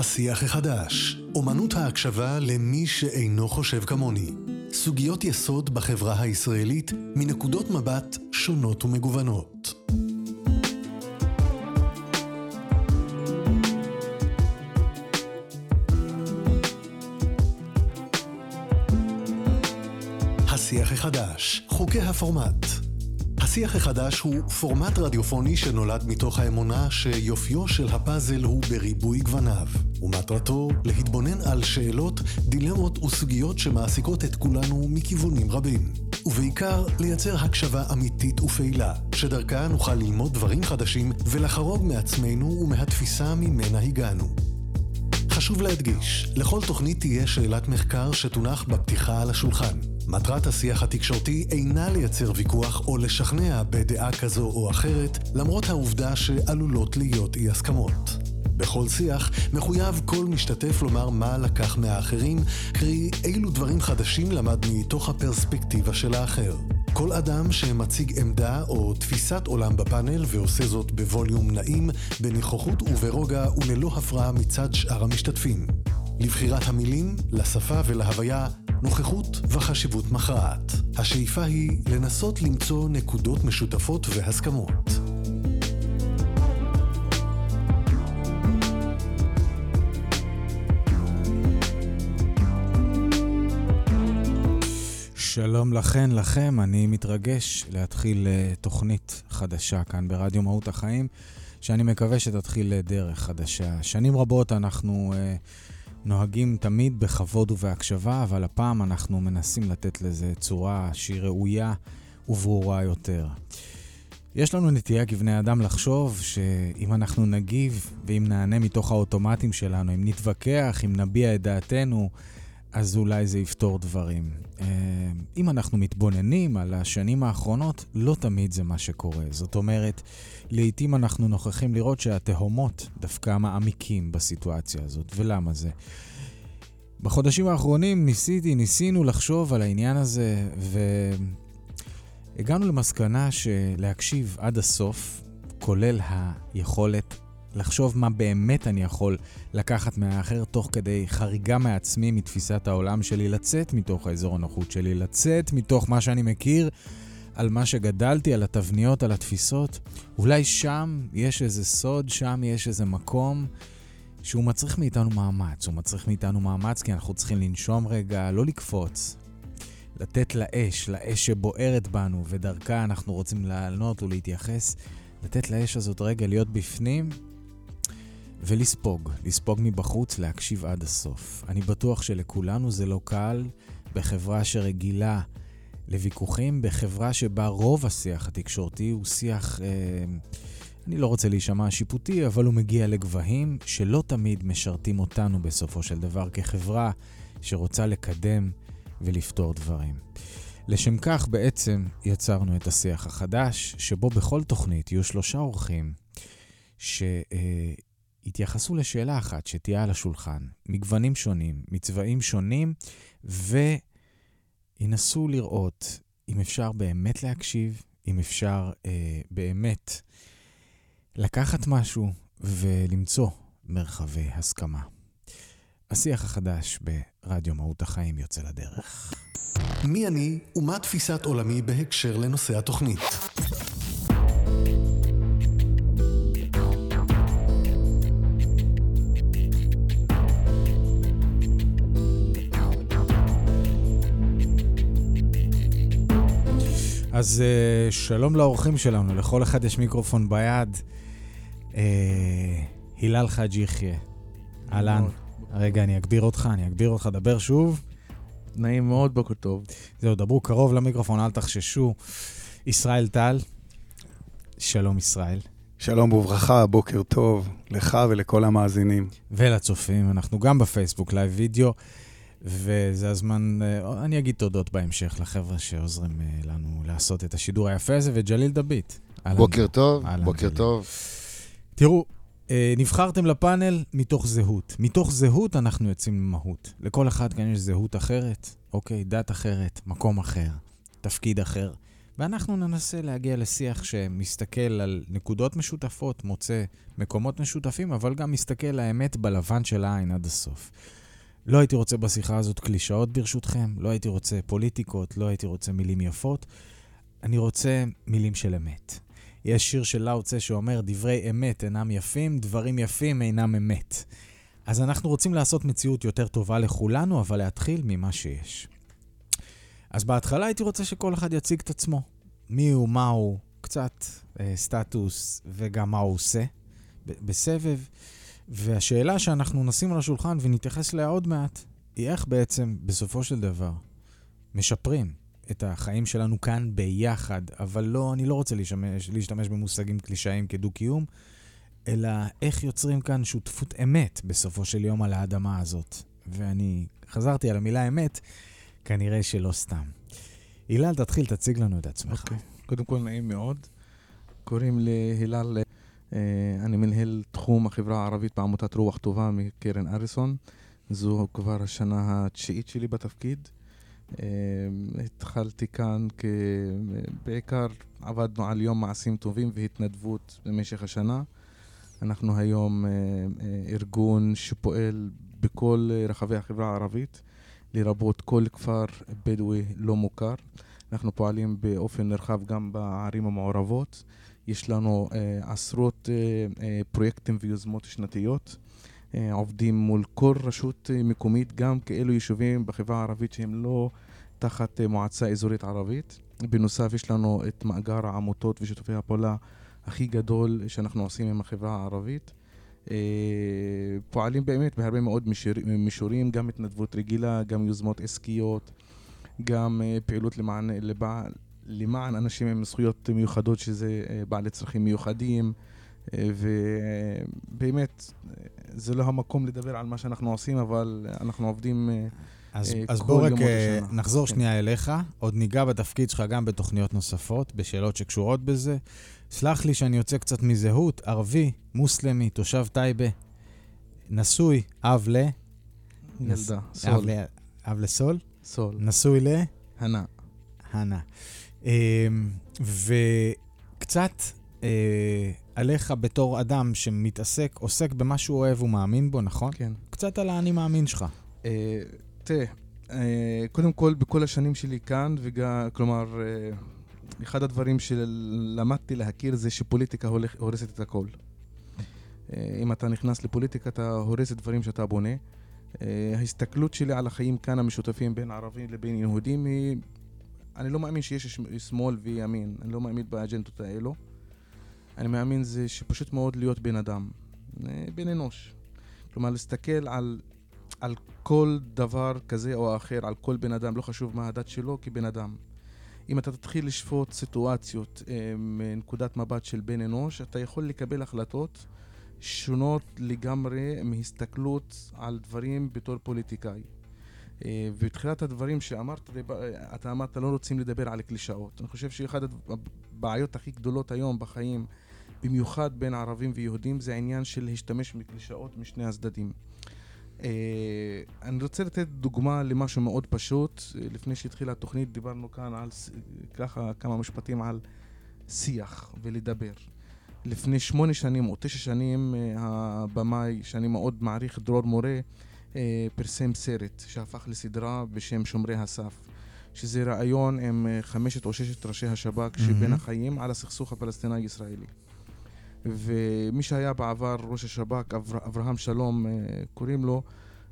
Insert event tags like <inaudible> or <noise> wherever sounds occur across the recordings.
השיח החדש, אומנות ההקשבה למי שאינו חושב כמוני. סוגיות יסוד בחברה הישראלית מנקודות מבט שונות ומגוונות. השיח החדש, חוקי הפורמט. השיח החדש הוא פורמט רדיופוני שנולד מתוך האמונה שיופיו של הפאזל הוא בריבוי גווניו, ומטרתו להתבונן על שאלות, דילמות וסוגיות שמעסיקות את כולנו מכיוונים רבים. ובעיקר, לייצר הקשבה אמיתית ופעילה, שדרכה נוכל ללמוד דברים חדשים ולחרוג מעצמנו ומהתפיסה ממנה הגענו. חשוב להדגיש, לכל תוכנית תהיה שאלת מחקר שתונח בפתיחה על השולחן. מטרת השיח התקשורתי אינה לייצר ויכוח או לשכנע בדעה כזו או אחרת, למרות העובדה שעלולות להיות אי הסכמות. בכל שיח מחויב כל משתתף לומר מה לקח מהאחרים, קרי אילו דברים חדשים למד מתוך הפרספקטיבה של האחר. כל אדם שמציג עמדה או תפיסת עולם בפאנל ועושה זאת בווליום נעים, בנוכחות וברוגע וללא הפרעה מצד שאר המשתתפים. לבחירת המילים, לשפה ולהוויה, נוכחות וחשיבות מכרעת. השאיפה היא לנסות למצוא נקודות משותפות והסכמות. שלום לכן, לכם, אני מתרגש להתחיל uh, תוכנית חדשה כאן ברדיו מהות החיים, שאני מקווה שתתחיל uh, דרך חדשה. שנים רבות אנחנו uh, נוהגים תמיד בכבוד ובהקשבה, אבל הפעם אנחנו מנסים לתת לזה צורה שהיא ראויה וברורה יותר. יש לנו נטייה כבני אדם לחשוב שאם אנחנו נגיב ואם נענה מתוך האוטומטים שלנו, אם נתווכח, אם נביע את דעתנו, אז אולי זה יפתור דברים. אה, אם אנחנו מתבוננים על השנים האחרונות, לא תמיד זה מה שקורה. זאת אומרת, לעתים אנחנו נוכחים לראות שהתהומות דווקא מעמיקים בסיטואציה הזאת. ולמה זה? בחודשים האחרונים ניסיתי, ניסינו לחשוב על העניין הזה, והגענו למסקנה שלהקשיב עד הסוף, כולל היכולת לחשוב מה באמת אני יכול לקחת מהאחר תוך כדי חריגה מעצמי, מתפיסת העולם שלי, לצאת מתוך האזור הנוחות שלי, לצאת מתוך מה שאני מכיר, על מה שגדלתי, על התבניות, על התפיסות. אולי שם יש איזה סוד, שם יש איזה מקום שהוא מצריך מאיתנו מאמץ. הוא מצריך מאיתנו מאמץ כי אנחנו צריכים לנשום רגע, לא לקפוץ. לתת לאש, לאש שבוערת בנו, ודרכה אנחנו רוצים לענות ולהתייחס, לתת לאש הזאת רגע להיות בפנים ולספוג, לספוג מבחוץ, להקשיב עד הסוף. אני בטוח שלכולנו זה לא קל בחברה שרגילה לוויכוחים, בחברה שבה רוב השיח התקשורתי הוא שיח, אה, אני לא רוצה להישמע שיפוטי, אבל הוא מגיע לגבהים שלא תמיד משרתים אותנו בסופו של דבר כחברה שרוצה לקדם ולפתור דברים. לשם כך בעצם יצרנו את השיח החדש, שבו בכל תוכנית יהיו שלושה אורחים ש... אה, יתייחסו לשאלה אחת שתהיה על השולחן, מגוונים שונים, מצבעים שונים, וינסו לראות אם אפשר באמת להקשיב, אם אפשר אה, באמת לקחת משהו ולמצוא מרחבי הסכמה. השיח החדש ברדיו מהות החיים יוצא לדרך. מי אני ומה תפיסת עולמי בהקשר לנושא התוכנית? אז uh, שלום לאורחים שלנו, לכל אחד יש מיקרופון ביד. אה, הילל חאג' יחיא, אהלן. רגע, אני אגביר אותך, אני אגביר אותך, דבר שוב. נעים מאוד, בוקר טוב. זהו, דברו קרוב למיקרופון, אל תחששו. ישראל טל, שלום ישראל. שלום וברכה, בוקר טוב לך ולכל המאזינים. ולצופים, אנחנו גם בפייסבוק, לייב וידאו. וזה הזמן, אה, אני אגיד תודות בהמשך לחבר'ה שעוזרים אה, לנו לעשות את השידור היפה הזה, וג'ליל דביט. בוקר טוב, בוקר ג'ליל. טוב. תראו, אה, נבחרתם לפאנל מתוך זהות. מתוך זהות אנחנו יוצאים למהות. לכל אחד כאן יש זהות אחרת, אוקיי, דת אחרת, מקום אחר, תפקיד אחר. ואנחנו ננסה להגיע לשיח שמסתכל על נקודות משותפות, מוצא מקומות משותפים, אבל גם מסתכל האמת בלבן של העין עד הסוף. לא הייתי רוצה בשיחה הזאת קלישאות ברשותכם, לא הייתי רוצה פוליטיקות, לא הייתי רוצה מילים יפות. אני רוצה מילים של אמת. יש שיר של לאו צה שאומר, דברי אמת אינם יפים, דברים יפים אינם אמת. אז אנחנו רוצים לעשות מציאות יותר טובה לכולנו, אבל להתחיל ממה שיש. אז בהתחלה הייתי רוצה שכל אחד יציג את עצמו. מי הוא, מה הוא, קצת אה, סטטוס וגם מה הוא עושה בסבב. והשאלה שאנחנו נשים על השולחן ונתייחס אליה עוד מעט, היא איך בעצם, בסופו של דבר, משפרים את החיים שלנו כאן ביחד, אבל לא, אני לא רוצה להשתמש, להשתמש במושגים קלישאיים כדו-קיום, אלא איך יוצרים כאן שותפות אמת בסופו של יום על האדמה הזאת. ואני חזרתי על המילה אמת, כנראה שלא סתם. הילל, תתחיל, תציג לנו את עצמך. Okay. אוקיי. קודם כל, נעים מאוד. קוראים לי אני מנהל תחום החברה הערבית בעמותת רוח טובה מקרן אריסון. זו כבר השנה התשיעית שלי בתפקיד. אה, התחלתי כאן, כ... בעיקר עבדנו על יום מעשים טובים והתנדבות במשך השנה. אנחנו היום אה, ארגון שפועל בכל רחבי החברה הערבית. לרבות כל כפר בדואי לא מוכר. אנחנו פועלים באופן נרחב גם בערים המעורבות. יש לנו אה, עשרות אה, אה, פרויקטים ויוזמות שנתיות. עובדים מול כל רשות מקומית, גם כאלו יישובים בחברה הערבית שהם לא תחת מועצה אזורית ערבית. בנוסף, יש לנו את מאגר העמותות ושיתופי הפעולה הכי גדול שאנחנו עושים עם החברה הערבית. פועלים באמת בהרבה מאוד מישורים, גם התנדבות רגילה, גם יוזמות עסקיות, גם פעילות למען, לבעל, למען אנשים עם זכויות מיוחדות, שזה אה, בעלי צרכים מיוחדים, ובאמת, זה לא המקום לדבר על מה שאנחנו עושים, אבל אנחנו עובדים אז, אז בוא רק נחזור כן. שנייה אליך, עוד ניגע בתפקיד שלך גם בתוכניות נוספות, בשאלות שקשורות בזה. סלח לי שאני יוצא קצת מזהות, ערבי, מוסלמי, תושב טייבה, נשוי, אב ל... ילדה, סול. אב לסול? סול. נשוי ל... הנה. הנה. אמ, וקצת אה, עליך בתור אדם שמתעסק, עוסק במה שהוא אוהב ומאמין בו, נכון? כן. קצת על האני מאמין שלך. אה, תראה, אה, קודם כל, בכל השנים שלי כאן, וגם, כלומר, אחד הדברים שלמדתי להכיר זה שפוליטיקה הורסת את הכל. אה, אם אתה נכנס לפוליטיקה, אתה הורס דברים שאתה בונה. אה, ההסתכלות שלי על החיים כאן המשותפים בין ערבים לבין יהודים היא... אני לא מאמין שיש שמאל וימין, אני לא מאמין באג'נדות האלו. אני מאמין זה שפשוט מאוד להיות בן אדם, אה, בן אנוש. כלומר, להסתכל על, על כל דבר כזה או אחר, על כל בן אדם, לא חשוב מה הדת שלו, כבן אדם. אם אתה תתחיל לשפוט סיטואציות אה, מנקודת מבט של בן אנוש, אתה יכול לקבל החלטות שונות לגמרי מהסתכלות על דברים בתור פוליטיקאי. אה, ובתחילת הדברים שאמרת, אתה אמרת לא רוצים לדבר על קלישאות. אני חושב שאחת הבעיות הכי גדולות היום בחיים, במיוחד בין ערבים ויהודים, זה העניין של להשתמש בקלישאות משני הצדדים. אה, אני רוצה לתת דוגמה למשהו מאוד פשוט. אה, לפני שהתחילה התוכנית דיברנו כאן על ככה כמה משפטים על שיח ולדבר. לפני שמונה שנים או תשע שנים אה, הבמאי שאני מאוד מעריך, דרור מורה, פרסם סרט שהפך לסדרה בשם שומרי הסף. שזה ראיון עם חמשת או ששת ראשי השב"כ mm-hmm. שבין החיים על הסכסוך הפלסטיני-ישראלי. ומי שהיה בעבר ראש השב"כ, אבר, אברהם שלום אה, קוראים לו,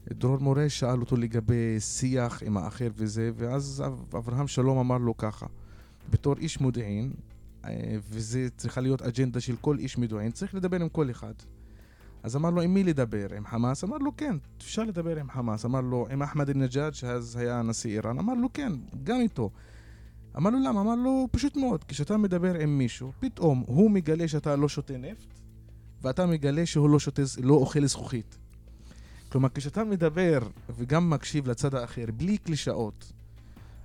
דרור מורה שאל אותו לגבי שיח עם האחר וזה, ואז אברהם שלום אמר לו ככה, בתור איש מודיעין, אה, וזה צריכה להיות אג'נדה של כל איש מודיעין, צריך לדבר עם כל אחד. אז אמר לו, עם מי לדבר? עם חמאס? אמר לו, כן, אפשר לדבר עם חמאס. אמר לו, עם אחמד א-נג'אד, שאז היה נשיא איראן? אמר לו, כן, גם איתו. אמר לו למה? אמר לו פשוט מאוד, כשאתה מדבר עם מישהו, פתאום הוא מגלה שאתה לא שותה נפט, ואתה מגלה שהוא לא שותה, לא אוכל זכוכית. כלומר, כשאתה מדבר וגם מקשיב לצד האחר בלי קלישאות,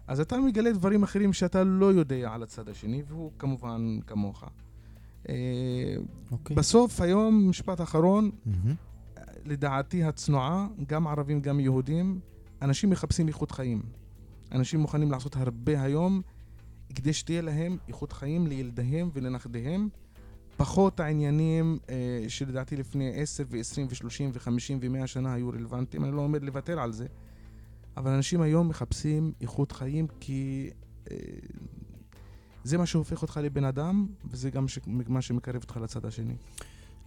אז אתה מגלה דברים אחרים שאתה לא יודע על הצד השני, והוא כמובן כמוך. אה, אוקיי. בסוף, היום, משפט אחרון, mm-hmm. לדעתי הצנועה, גם ערבים, גם יהודים, אנשים מחפשים איכות חיים. אנשים מוכנים לעשות הרבה היום כדי שתהיה להם איכות חיים לילדיהם ולנכדיהם, פחות העניינים אה, שלדעתי לפני 10 ו-20 ו-30 ו-50 ו-100 שנה היו רלוונטיים, אני לא עומד לוותר על זה, אבל אנשים היום מחפשים איכות חיים כי אה, זה מה שהופך אותך לבן אדם, וזה גם ש... מה שמקרב אותך לצד השני.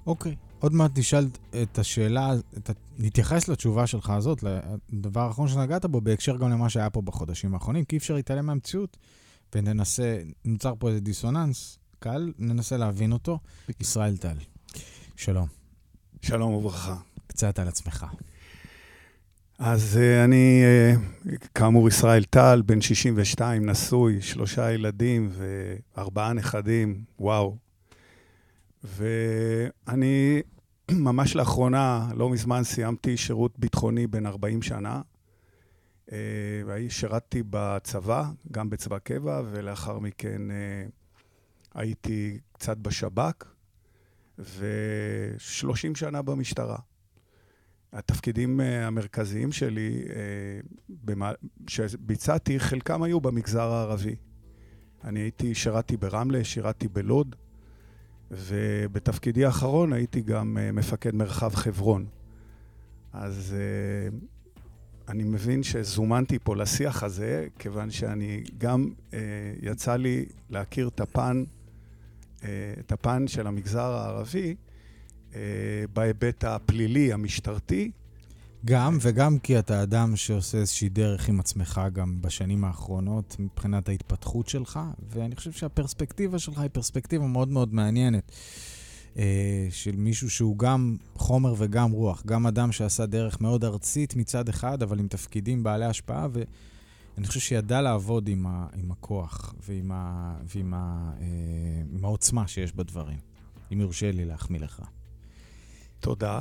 אוקיי, okay. עוד מעט נשאל את השאלה, את ה... נתייחס לתשובה שלך הזאת, לדבר האחרון שנגעת בו, בהקשר גם למה שהיה פה בחודשים האחרונים, כי אי אפשר להתעלם מהמציאות, וננסה, נוצר פה איזה דיסוננס קל, ננסה להבין אותו. ישראל טל, שלום. שלום וברכה. קצת על עצמך. אז uh, אני, uh, כאמור, ישראל טל, בן 62, נשוי, שלושה ילדים וארבעה נכדים, וואו. ואני <clears throat> ממש לאחרונה, לא מזמן, סיימתי שירות ביטחוני בן 40 שנה. Uh, שירתתי בצבא, גם בצבא קבע, ולאחר מכן הייתי קצת בשב"כ, ו-30 שנה במשטרה. התפקידים אה, המרכזיים שלי, אה, שביצעתי, חלקם היו במגזר הערבי. אני הייתי, שירתי ברמלה, שירתי בלוד, ובתפקידי האחרון הייתי גם אה, מפקד מרחב חברון. אז אני מבין שזומנתי פה לשיח הזה, כיוון שאני גם, יצא לי להכיר את הפן, את הפן של המגזר הערבי, בהיבט הפלילי, המשטרתי. גם, וגם כי אתה אדם שעושה איזושהי דרך עם עצמך גם בשנים האחרונות, מבחינת ההתפתחות שלך, ואני חושב שהפרספקטיבה שלך היא פרספקטיבה מאוד מאוד מעניינת. אה, של מישהו שהוא גם חומר וגם רוח, גם אדם שעשה דרך מאוד ארצית מצד אחד, אבל עם תפקידים בעלי השפעה, ואני חושב שידע לעבוד עם, ה, עם הכוח ועם, ה, ועם ה, אה, עם העוצמה שיש בדברים, אם יורשה לי להחמיא לך. תודה.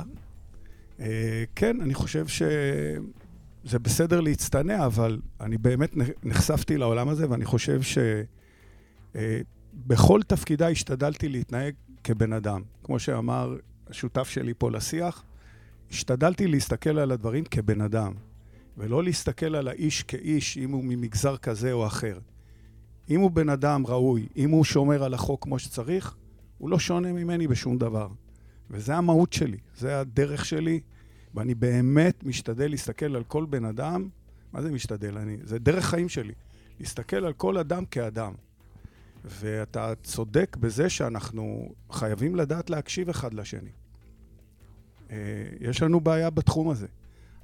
Uh, כן, אני חושב שזה בסדר להצטנע, אבל אני באמת נחשפתי לעולם הזה, ואני חושב שבכל אה, uh, תפקידיי השתדלתי להתנהג כבן אדם. כמו שאמר השותף שלי פה לשיח, השתדלתי להסתכל על הדברים כבן אדם, ולא להסתכל על האיש כאיש, אם הוא ממגזר כזה או אחר. אם הוא בן אדם ראוי, אם הוא שומר על החוק כמו שצריך, הוא לא שונה ממני בשום דבר. וזה המהות שלי, זה הדרך שלי, ואני באמת משתדל להסתכל על כל בן אדם, מה זה משתדל? אני, זה דרך חיים שלי, להסתכל על כל אדם כאדם. ואתה צודק בזה שאנחנו חייבים לדעת להקשיב אחד לשני. אה, יש לנו בעיה בתחום הזה.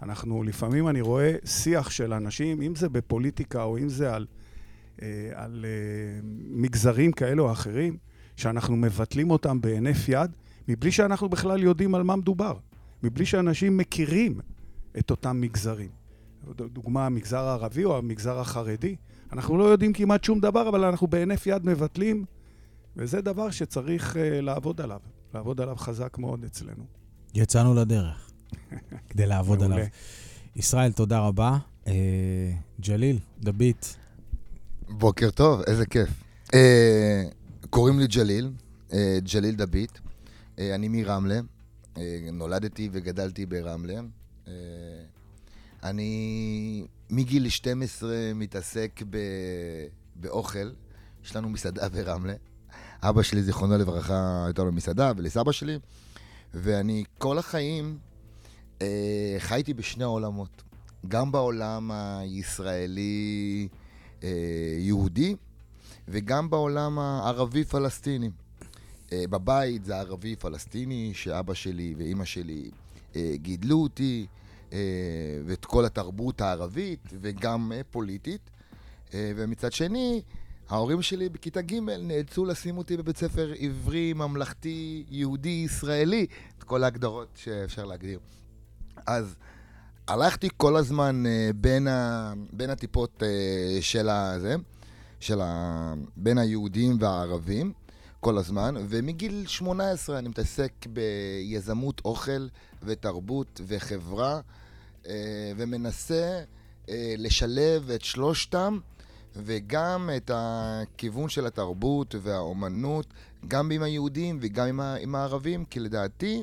אנחנו, לפעמים אני רואה שיח של אנשים, אם זה בפוליטיקה או אם זה על, אה, על אה, מגזרים כאלה או אחרים, שאנחנו מבטלים אותם בהינף יד, מבלי שאנחנו בכלל יודעים על מה מדובר, מבלי שאנשים מכירים את אותם מגזרים. דוגמה, המגזר הערבי או המגזר החרדי, אנחנו לא יודעים כמעט שום דבר, אבל אנחנו בהינף יד מבטלים, וזה דבר שצריך uh, לעבוד עליו, לעבוד עליו חזק מאוד אצלנו. יצאנו לדרך <laughs> כדי לעבוד עליו. ישראל, תודה רבה. Uh, ג'ליל, דביט. בוקר טוב, איזה כיף. Uh, קוראים לי ג'ליל, uh, ג'ליל דביט. אה, אני מרמלה, אה, נולדתי וגדלתי ברמלה. אה, אני מגיל 12 מתעסק ב... באוכל, יש לנו מסעדה ברמלה. אבא שלי, זיכרונו לברכה, הייתה לו מסעדה, ולסבא שלי, ואני כל החיים אה, חייתי בשני העולמות. גם בעולם הישראלי-יהודי, אה, וגם בעולם הערבי-פלסטיני. אה, בבית זה ערבי-פלסטיני, שאבא שלי ואימא שלי אה, גידלו אותי, אה, ואת כל התרבות הערבית, וגם פוליטית. ומצד שני, ההורים שלי בכיתה ג' נאלצו לשים אותי בבית ספר עברי, ממלכתי, יהודי, ישראלי, את כל ההגדרות שאפשר להגדיר. אז הלכתי כל הזמן בין, ה, בין הטיפות של הזה, של ה, בין היהודים והערבים. כל הזמן, ומגיל 18 אני מתעסק ביזמות אוכל ותרבות וחברה, אה, ומנסה אה, לשלב את שלושתם, וגם את הכיוון של התרבות והאומנות, גם עם היהודים וגם עם, הערבים, כי לדעתי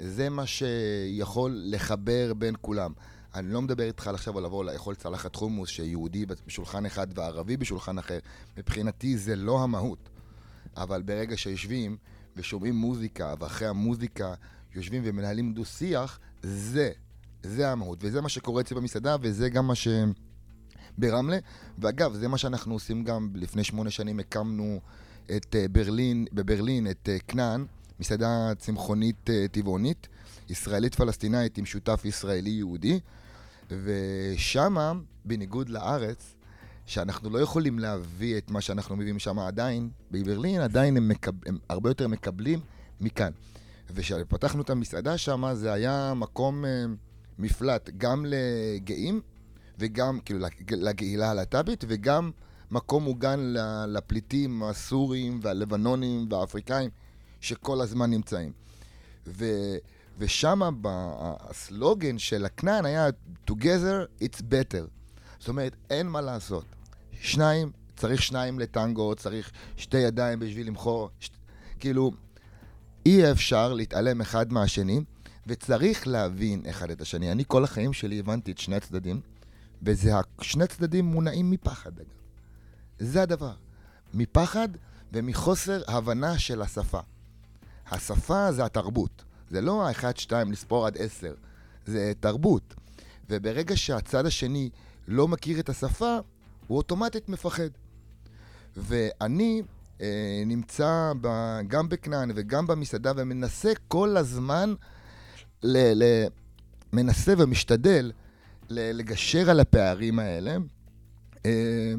זה מה שיכול לחבר בין כולם. אני לא מדבר איתך עכשיו על לבוא לאכול צלחת חומוס שיהודי בשולחן אחד וערבי בשולחן אחר. מבחינתי זה לא המהות. אבל ברגע שיושבים ושומעים מוזיקה, ואחרי המוזיקה יושבים ומנהלים דו-שיח, זה, זה המהות. וזה מה שקורה אצלי במסעדה, וזה גם מה ש... ברמלה. ואגב, זה מה שאנחנו עושים גם, לפני שמונה שנים הקמנו את אה, ברלין, בברלין את אה, כנען, מסעדה צמחונית אה, טבעונית, ישראלית-פלסטינאית עם שותף ישראלי-יהודי, ושמה, בניגוד לארץ, שאנחנו לא יכולים להביא את מה שאנחנו מביאים שם עדיין, בברלין עדיין הם, מקב... הם הרבה יותר מקבלים מכאן. וכשפתחנו את המסעדה שם, זה היה מקום מפלט גם לגאים וגם, כאילו, לקהילה הלהט"בית, וגם מקום מוגן לפליטים הסורים והלבנונים והאפריקאים שכל הזמן נמצאים. ו, ושם הסלוגן של הכנען היה Together it's better. זאת אומרת, אין מה לעשות. שניים, צריך שניים לטנגו, צריך שתי ידיים בשביל למכור. ש... כאילו, אי אפשר להתעלם אחד מהשני, וצריך להבין אחד את השני. אני כל החיים שלי הבנתי את שני הצדדים, וזה שני צדדים מונעים מפחד, אגב. זה הדבר. מפחד ומחוסר הבנה של השפה. השפה זה התרבות. זה לא האחד, שתיים, לספור עד עשר. זה תרבות. וברגע שהצד השני לא מכיר את השפה, הוא אוטומטית מפחד. ואני אה, נמצא ב, גם בכנען וגם במסעדה ומנסה כל הזמן, ל, ל, מנסה ומשתדל לגשר על הפערים האלה. אה,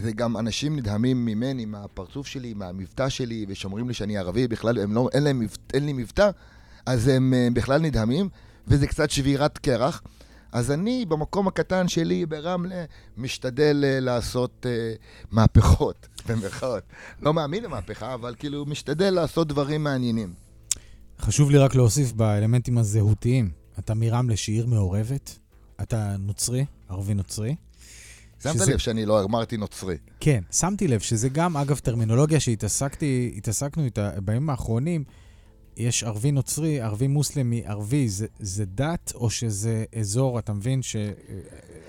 וגם אנשים נדהמים ממני, מהפרצוף שלי, מהמבטא שלי, ושאומרים לי שאני ערבי, בכלל הם לא, אין, להם, אין לי מבטא, אז הם אה, בכלל נדהמים, וזה קצת שבירת קרח. אז אני, במקום הקטן שלי ברמלה, משתדל uh, לעשות uh, מהפכות, <laughs> במירכאות. לא מאמין למהפכה, אבל כאילו משתדל לעשות דברים מעניינים. חשוב לי רק להוסיף באלמנטים הזהותיים. אתה מרמלה שעיר מעורבת, אתה נוצרי, ערבי נוצרי. שמת שזה... לב שאני לא אמרתי נוצרי. כן, שמתי לב שזה גם, אגב, טרמינולוגיה שהתעסקתי, התעסקנו איתה בימים האחרונים. יש ערבי נוצרי, ערבי מוסלמי, ערבי, זה, זה דת או שזה אזור, אתה מבין ש...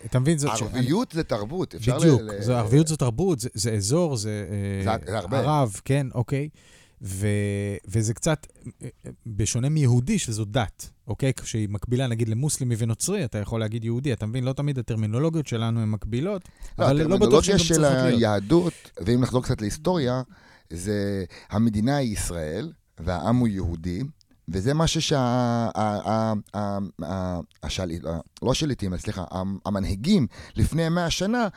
אתה מבין? זאת... ערביות ש... זה תרבות, אפשר בדיוק, ל... בדיוק, ערביות זה תרבות, זה, זה אזור, זה... זה, זה הרבה. ערב, כן, אוקיי. ו, וזה קצת, בשונה מיהודי, שזו דת, אוקיי? כשהיא מקבילה נגיד למוסלמי ונוצרי, אתה יכול להגיד יהודי, אתה מבין? לא תמיד הטרמינולוגיות שלנו הן מקבילות, לא, אבל לא בטוח שהן גם צריכות להיות. הטרמינולוגיה של היהדות, ואם נחזור קצת להיסטוריה, זה המדינה היא ישראל, והעם הוא יהודי, וזה משהו שה... לא השליטים, סליחה, המנהיגים לפני מאה שנה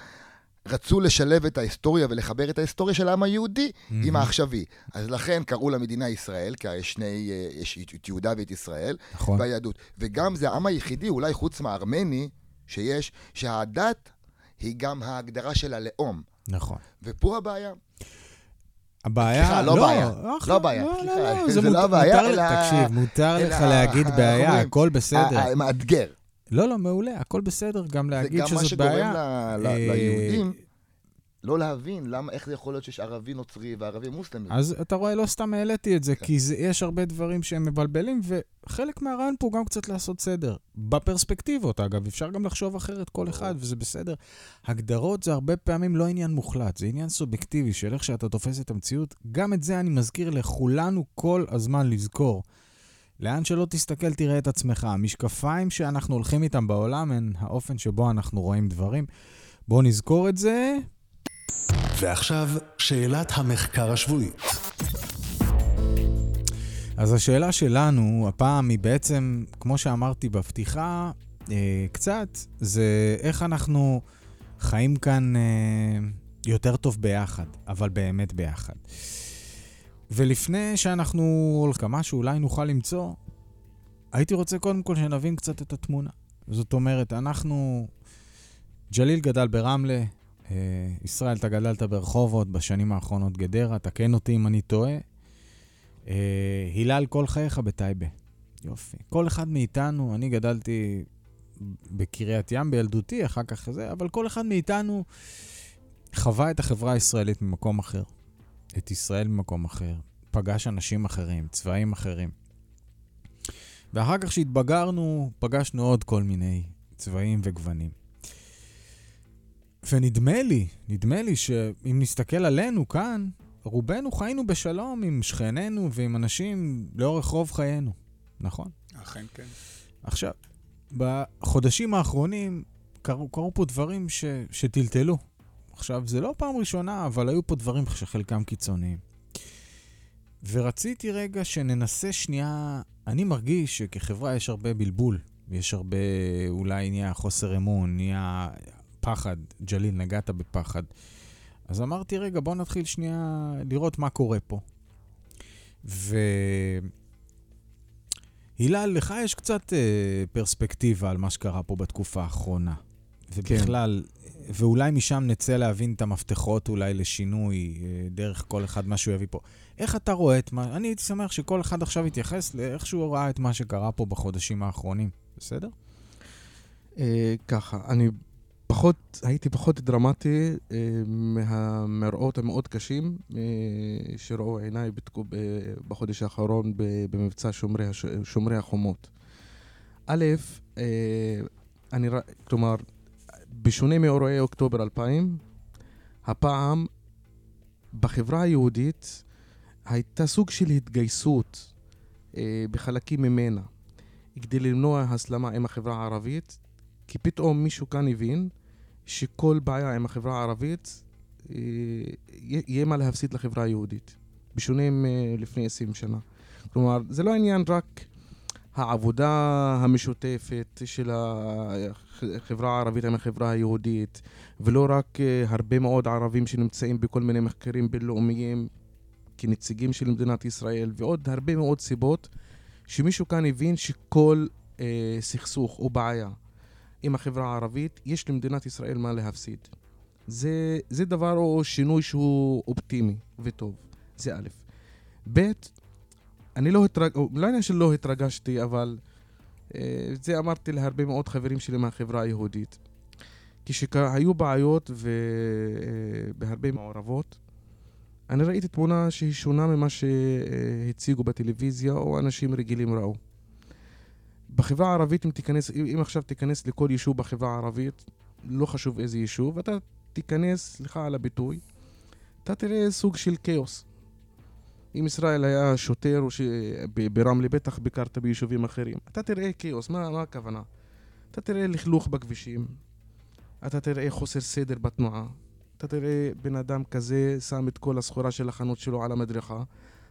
רצו לשלב את ההיסטוריה ולחבר את ההיסטוריה של העם היהודי mm-hmm. עם העכשווי. אז לכן קראו למדינה ישראל, כי יש שני, יש את יהודה ואת ישראל, נכון. והיהדות. וגם זה העם היחידי, אולי חוץ מהארמני, שיש, שהדת היא גם ההגדרה של הלאום. נכון. ופה הבעיה. הבעיה, סליחה, לא, לא בעיה, לא בעיה, לא, סליחה, לא, לא, זה, זה לא הבעיה, אלא... תקשיב, מותר לך להגיד בעיה, הכל בסדר. מאתגר. לא, לא, מעולה, הכל בסדר גם להגיד שזאת בעיה. זה גם מה שגורם אה, ליהודים לא להבין למה, איך זה יכול להיות שיש ערבי נוצרי וערבי מוסלמי. אז אתה רואה, לא סתם העליתי את זה, כן. כי זה, יש הרבה דברים שהם מבלבלים, וחלק מהרעיון פה גם קצת לעשות סדר. בפרספקטיבות, אגב, אפשר גם לחשוב אחרת כל אחד, וזה בסדר. הגדרות זה הרבה פעמים לא עניין מוחלט, זה עניין סובייקטיבי של איך שאתה תופס את המציאות. גם את זה אני מזכיר לכולנו כל הזמן לזכור. לאן שלא תסתכל, תראה את עצמך. המשקפיים שאנחנו הולכים איתם בעולם הם האופן שבו אנחנו רואים דברים. בואו נזכור את זה. ועכשיו, שאלת המחקר השבועית. אז השאלה שלנו, הפעם היא בעצם, כמו שאמרתי בפתיחה, אה, קצת, זה איך אנחנו חיים כאן אה, יותר טוב ביחד, אבל באמת ביחד. ולפני שאנחנו הולכים, מה שאולי נוכל למצוא, הייתי רוצה קודם כל שנבין קצת את התמונה. זאת אומרת, אנחנו... ג'ליל גדל ברמלה, ישראל, אתה גדלת ברחובות, בשנים האחרונות גדרה, תקן אותי אם אני טועה. אה, הילל, כל חייך בטייבה. יופי. כל אחד מאיתנו, אני גדלתי בקריית ים בילדותי, אחר כך זה, אבל כל אחד מאיתנו חווה את החברה הישראלית ממקום אחר. את ישראל ממקום אחר, פגש אנשים אחרים, צבעים אחרים. ואחר כך כשהתבגרנו, פגשנו עוד כל מיני צבעים וגוונים. ונדמה לי, נדמה לי שאם נסתכל עלינו כאן, רובנו חיינו בשלום עם שכנינו ועם אנשים לאורך רוב חיינו, נכון? אכן כן. עכשיו, בחודשים האחרונים קרו, קרו פה דברים ש, שטלטלו. עכשיו, זה לא פעם ראשונה, אבל היו פה דברים שחלקם קיצוניים. ורציתי רגע שננסה שנייה, אני מרגיש שכחברה יש הרבה בלבול, יש הרבה, אולי נהיה חוסר אמון, נהיה פחד. ג'ליל, נגעת בפחד. אז אמרתי, רגע, בוא נתחיל שנייה לראות מה קורה פה. ו... הילל, לך יש קצת אה, פרספקטיבה על מה שקרה פה בתקופה האחרונה. ובכלל, כן. ואולי משם נצא להבין את המפתחות אולי לשינוי, אה, דרך כל אחד מה שהוא יביא פה. איך אתה רואה את מה... אני הייתי שמח שכל אחד עכשיו יתייחס לאיך שהוא ראה את מה שקרה פה בחודשים האחרונים, בסדר? אה, ככה, אני פחות, הייתי פחות דרמטי אה, מהמראות המאוד קשים אה, שראו עיניי בתקו, ב, בחודש האחרון במבצע שומרי, הש, שומרי החומות. א', אה, אני, כלומר, בשונה מאירועי אוקטובר 2000, הפעם בחברה היהודית הייתה סוג של התגייסות אה, בחלקים ממנה כדי למנוע הסלמה עם החברה הערבית, כי פתאום מישהו כאן הבין שכל בעיה עם החברה הערבית אה, יהיה מה להפסיד לחברה היהודית, בשונה מלפני 20 שנה. כלומר, זה לא עניין רק העבודה המשותפת של החברה הערבית עם החברה היהודית, ולא רק אה, הרבה מאוד ערבים שנמצאים בכל מיני מחקרים בינלאומיים כנציגים של מדינת ישראל, ועוד הרבה מאוד סיבות שמישהו כאן הבין שכל אה, סכסוך או בעיה עם החברה הערבית, יש למדינת ישראל מה להפסיד. זה, זה דבר או שינוי שהוא אופטימי וטוב, זה א'. ב', אני לא התרגשתי, לא עניין שלא התרגשתי, אבל אה, זה אמרתי להרבה מאוד חברים שלי מהחברה היהודית. כשהיו בעיות ובהרבה אה, מעורבות, אני ראיתי תמונה שהיא שונה ממה שהציגו בטלוויזיה או אנשים רגילים ראו. בחברה הערבית, אם תיכנס, אם עכשיו תיכנס לכל יישוב בחברה הערבית, לא חשוב איזה יישוב, אתה תיכנס, סליחה על הביטוי, אתה תראה סוג של כאוס. אם ישראל היה שוטר, או שברמלה בטח ביקרת ביישובים אחרים, אתה תראה כאוס, מה, מה הכוונה? אתה תראה לכלוך בכבישים, אתה תראה חוסר סדר בתנועה, אתה תראה בן אדם כזה שם את כל הסחורה של החנות שלו על המדרכה,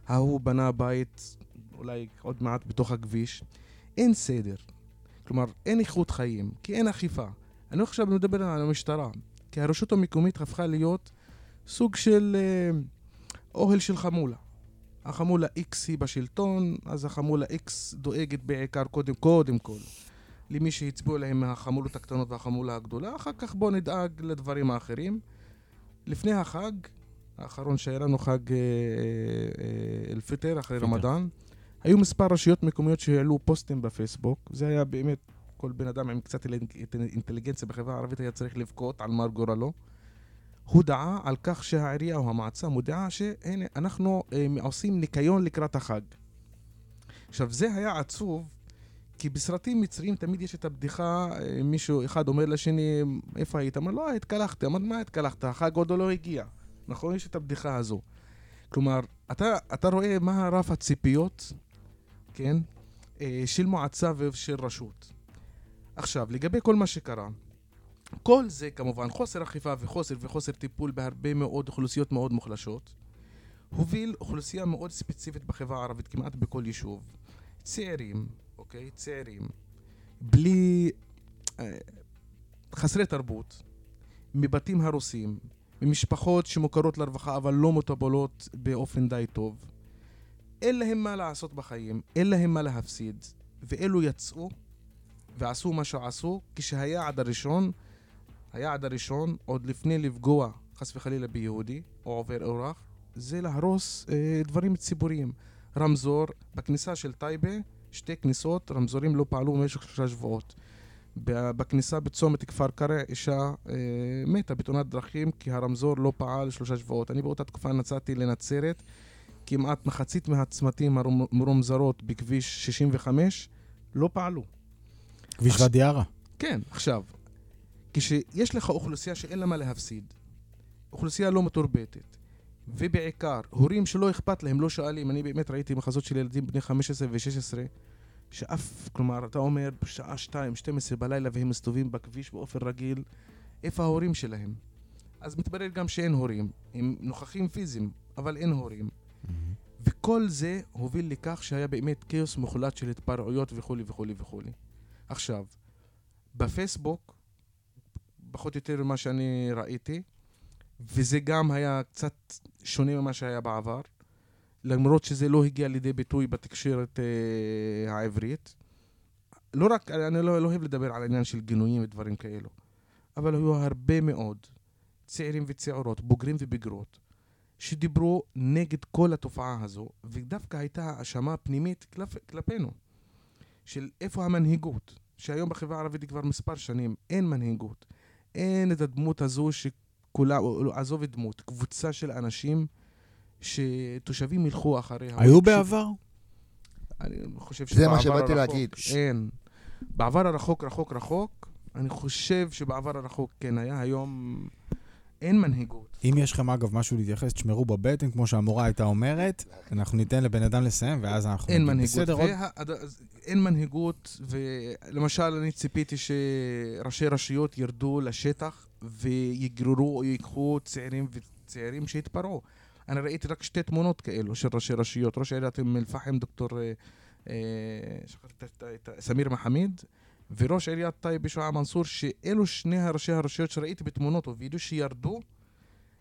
ההוא בנה בית אולי עוד מעט בתוך הכביש, אין סדר. כלומר, אין איכות חיים, כי אין אכיפה. אני עכשיו מדבר על המשטרה, כי הרשות המקומית הפכה להיות סוג של אה, אוהל של חמולה. החמולה X היא בשלטון, אז החמולה X דואגת בעיקר קודם, קודם כל למי שהצביעו להם מהחמולות הקטנות והחמולה הגדולה, אחר כך בואו נדאג לדברים האחרים. לפני החג, האחרון שהיה לנו חג אה, אה, אל-פיטר, אחרי רמדאן, היו מספר רשויות מקומיות שהעלו פוסטים בפייסבוק, זה היה באמת, כל בן אדם עם קצת אינטליגנציה בחברה הערבית היה צריך לבכות על מר גורלו. הודעה על כך שהעירייה או המועצה מודיעה שהנה, אנחנו אה, עושים ניקיון לקראת החג. עכשיו, זה היה עצוב, כי בסרטים מצריים תמיד יש את הבדיחה, אה, מישהו אחד אומר לשני, איפה היית? אמר, לא, התקלחתי. אמר, מה התקלחת? החג עוד לא הגיע. נכון? יש את הבדיחה הזו. כלומר, אתה, אתה רואה מה רף הציפיות, כן? אה, של מועצה ושל רשות. עכשיו, לגבי כל מה שקרה, כל זה כמובן, חוסר אכיפה וחוסר וחוסר טיפול בהרבה מאוד אוכלוסיות מאוד מוחלשות, הוביל אוכלוסייה מאוד ספציפית בחברה הערבית, כמעט בכל יישוב. צעירים, אוקיי? צעירים, בלי... אה, חסרי תרבות, מבתים הרוסים, ממשפחות שמוכרות לרווחה אבל לא מטופלות באופן די טוב. אין להם מה לעשות בחיים, אין להם מה להפסיד, ואלו יצאו ועשו מה שעשו כשהיעד הראשון היעד הראשון, עוד לפני לפגוע, חס וחלילה, ביהודי או עובר אורח, זה להרוס אה, דברים ציבוריים. רמזור, בכניסה של טייבה, שתי כניסות, רמזורים לא פעלו במשך שלושה שבועות. בכניסה בצומת כפר קרע, אישה אה, מתה בתאונת דרכים כי הרמזור לא פעל שלושה שבועות. אני באותה תקופה נסעתי לנצרת, כמעט מחצית מהצמתים המרומזרות בכביש 65 לא פעלו. כביש ואדי ערה. כן, עכשיו, כשיש לך אוכלוסייה שאין לה מה להפסיד, אוכלוסייה לא מתורבתת, ובעיקר, הורים שלא אכפת להם, לא שואלים, אני באמת ראיתי מחזות של ילדים בני 15 ו-16, שאף, כלומר, אתה אומר, בשעה 2, 12 בלילה והם מסתובבים בכביש באופן רגיל, איפה ההורים שלהם? אז מתברר גם שאין הורים, הם נוכחים פיזיים, אבל אין הורים. וכל זה הוביל לכך שהיה באמת כאוס מוחלט של התפרעויות וכולי וכולי וכולי. עכשיו, בפייסבוק, פחות או יותר ממה שאני ראיתי, וזה גם היה קצת שונה ממה שהיה בעבר, למרות שזה לא הגיע לידי ביטוי בתקשורת אה, העברית. לא רק, אני לא, לא אוהב לדבר על העניין של גינויים ודברים כאלו, אבל היו הרבה מאוד צעירים וצעירות, בוגרים ובגרות, שדיברו נגד כל התופעה הזו, ודווקא הייתה האשמה פנימית כלפ, כלפינו, של איפה המנהיגות, שהיום בחברה הערבית כבר מספר שנים אין מנהיגות, אין את הדמות הזו שכולה, עזוב את דמות, קבוצה של אנשים שתושבים ילכו אחריה. היו בעבר? אני חושב זה מה שבעבר שבאתי הרחוק להגיד. אין. בעבר הרחוק, רחוק, רחוק, אני חושב שבעבר הרחוק כן היה, היום אין מנהיגות. אם יש לכם, אגב, משהו להתייחס, תשמרו בבטן, כמו שהמורה הייתה אומרת, אנחנו ניתן לבן אדם לסיים, ואז אנחנו... אין מנהיגות. בסדר, עוד... אין מנהיגות, ולמשל אני ציפיתי שראשי רשויות ירדו לשטח ויגררו או ייקחו צעירים וצעירים שהתפרעו. אני ראיתי רק שתי תמונות כאלו של ראשי רשויות. ראש עיריית אום אל-פחם, דוקטור אה, אה, שכחתי את- את- סמיר מחמיד, וראש עיריית טייבה שועא מנסור, שאלו שני ראשי הרשויות שראיתי בתמונות ובווידאו שירדו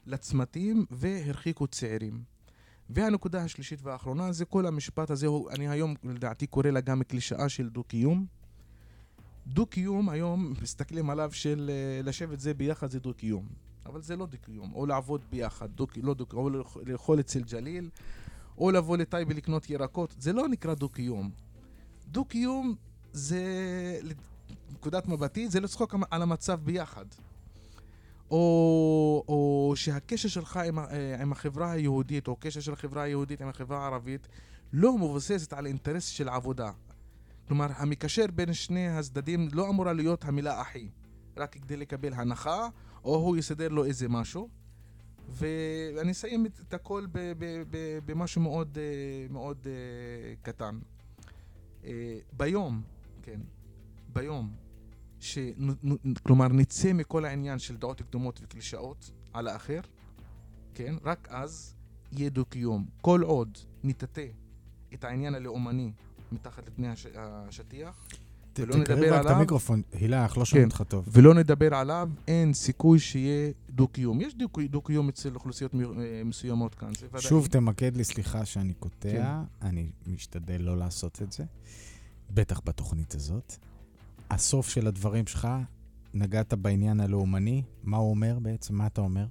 לצמתים והרחיקו צעירים. והנקודה השלישית והאחרונה זה כל המשפט הזה, הוא, אני היום לדעתי קורא לה גם קלישאה של דו-קיום. דו-קיום היום מסתכלים עליו של אה, לשבת זה ביחד זה דו-קיום. אבל זה לא דו-קיום, או לעבוד ביחד, דו, לא דו או לאכ- לאכול אצל ג'ליל, או לבוא לטייבה לקנות ירקות, זה לא נקרא דו-קיום. דו-קיום זה, נקודת מבטי, זה לצחוק על המצב ביחד. או, או שהקשר שלך עם, אה, עם החברה היהודית, או הקשר של החברה היהודית עם החברה הערבית, לא מבוססת על אינטרס של עבודה. כלומר, המקשר בין שני הצדדים לא אמורה להיות המילה אחי, רק כדי לקבל הנחה, או הוא יסדר לו איזה משהו. ואני אסיים את הכל במשהו מאוד, אה, מאוד אה, קטן. ביום, כן, ביום, ש... כלומר, נצא מכל העניין של דעות קדומות וקלישאות על האחר, כן? רק אז יהיה דו-קיום. כל עוד נטאטא את העניין הלאומני מתחת לפני הש... השטיח, ת- ולא תקרב נדבר רק את עליו. המיקרופון. הילה, אנחנו לא שומעים כן. אותך טוב. ולא נדבר עליו, אין סיכוי שיהיה דו-קיום. יש דו- דו-קיום אצל אוכלוסיות אה, מסוימות כאן. שוב תמקד לי, סליחה שאני קוטע, כן. אני משתדל לא לעשות את זה, בטח בתוכנית הזאת. הסוף של הדברים שלך, נגעת בעניין הלאומני, מה הוא אומר בעצם? מה אתה אומר?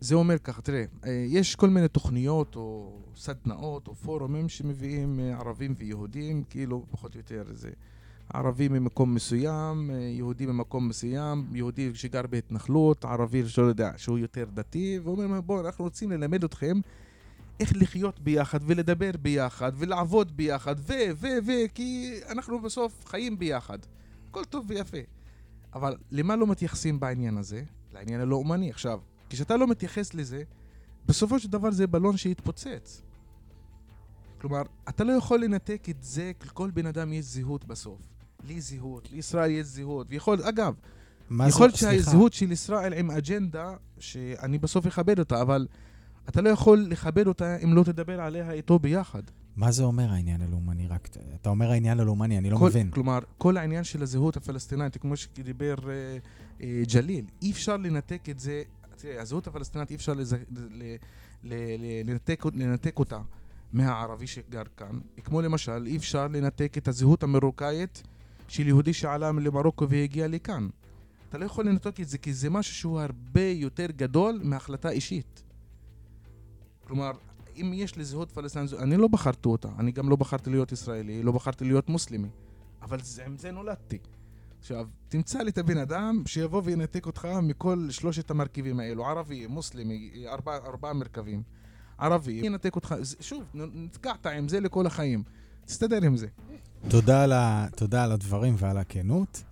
זה אומר ככה, תראה, אה, יש כל מיני תוכניות או סדנאות או פורומים שמביאים אה, ערבים ויהודים, כאילו פחות או יותר זה ערבי ממקום מסוים, אה, יהודי ממקום מסוים, יהודי שגר בהתנחלות, ערבי שלא יודע שהוא יותר דתי, ואומרים בואו, אנחנו רוצים ללמד אתכם איך לחיות ביחד ולדבר ביחד ולעבוד ביחד ו, ו, ו, כי אנחנו בסוף חיים ביחד. הכל טוב ויפה. אבל למה לא מתייחסים בעניין הזה? לעניין הלאומני. עכשיו, כשאתה לא מתייחס לזה, בסופו של דבר זה בלון שיתפוצץ. כלומר, אתה לא יכול לנתק את זה, לכל בן אדם יש זהות בסוף. לי זהות, לישראל יש זהות, ויכול, אגב, מה יכול להיות שהזהות של ישראל עם אג'נדה, שאני בסוף אכבד אותה, אבל אתה לא יכול לכבד אותה אם לא תדבר עליה איתו ביחד. מה זה אומר העניין הלאומני? רק, אתה אומר העניין הלאומני, אני לא כל, מבין. כלומר, כל העניין של הזהות הפלסטינאית, כמו שדיבר אה, אה, ג'ליל, אי אפשר לנתק את זה, תראה, הזהות הפלסטינאית אי אפשר לז... ל... ל... ל... לנתק... לנתק אותה מהערבי שגר כאן, כמו למשל, אי אפשר לנתק את הזהות המרוקאית של יהודי שעלה למרוקו והגיע לכאן. אתה לא יכול לנתק את זה, כי זה משהו שהוא הרבה יותר גדול מהחלטה אישית. כלומר, אם יש לי זהות פלסטינית, אני לא בחרתי אותה, אני גם לא בחרתי להיות ישראלי, לא בחרתי להיות מוסלמי, אבל זה, עם זה נולדתי. עכשיו, תמצא לי את הבן אדם שיבוא וינתק אותך מכל שלושת המרכיבים האלו, ערבי, מוסלמי, ארבע, ארבעה מרכבים. ערבי, ינתק אותך, שוב, נתקעת עם זה לכל החיים. תסתדר עם זה. תודה על, ה... תודה על הדברים ועל הכנות.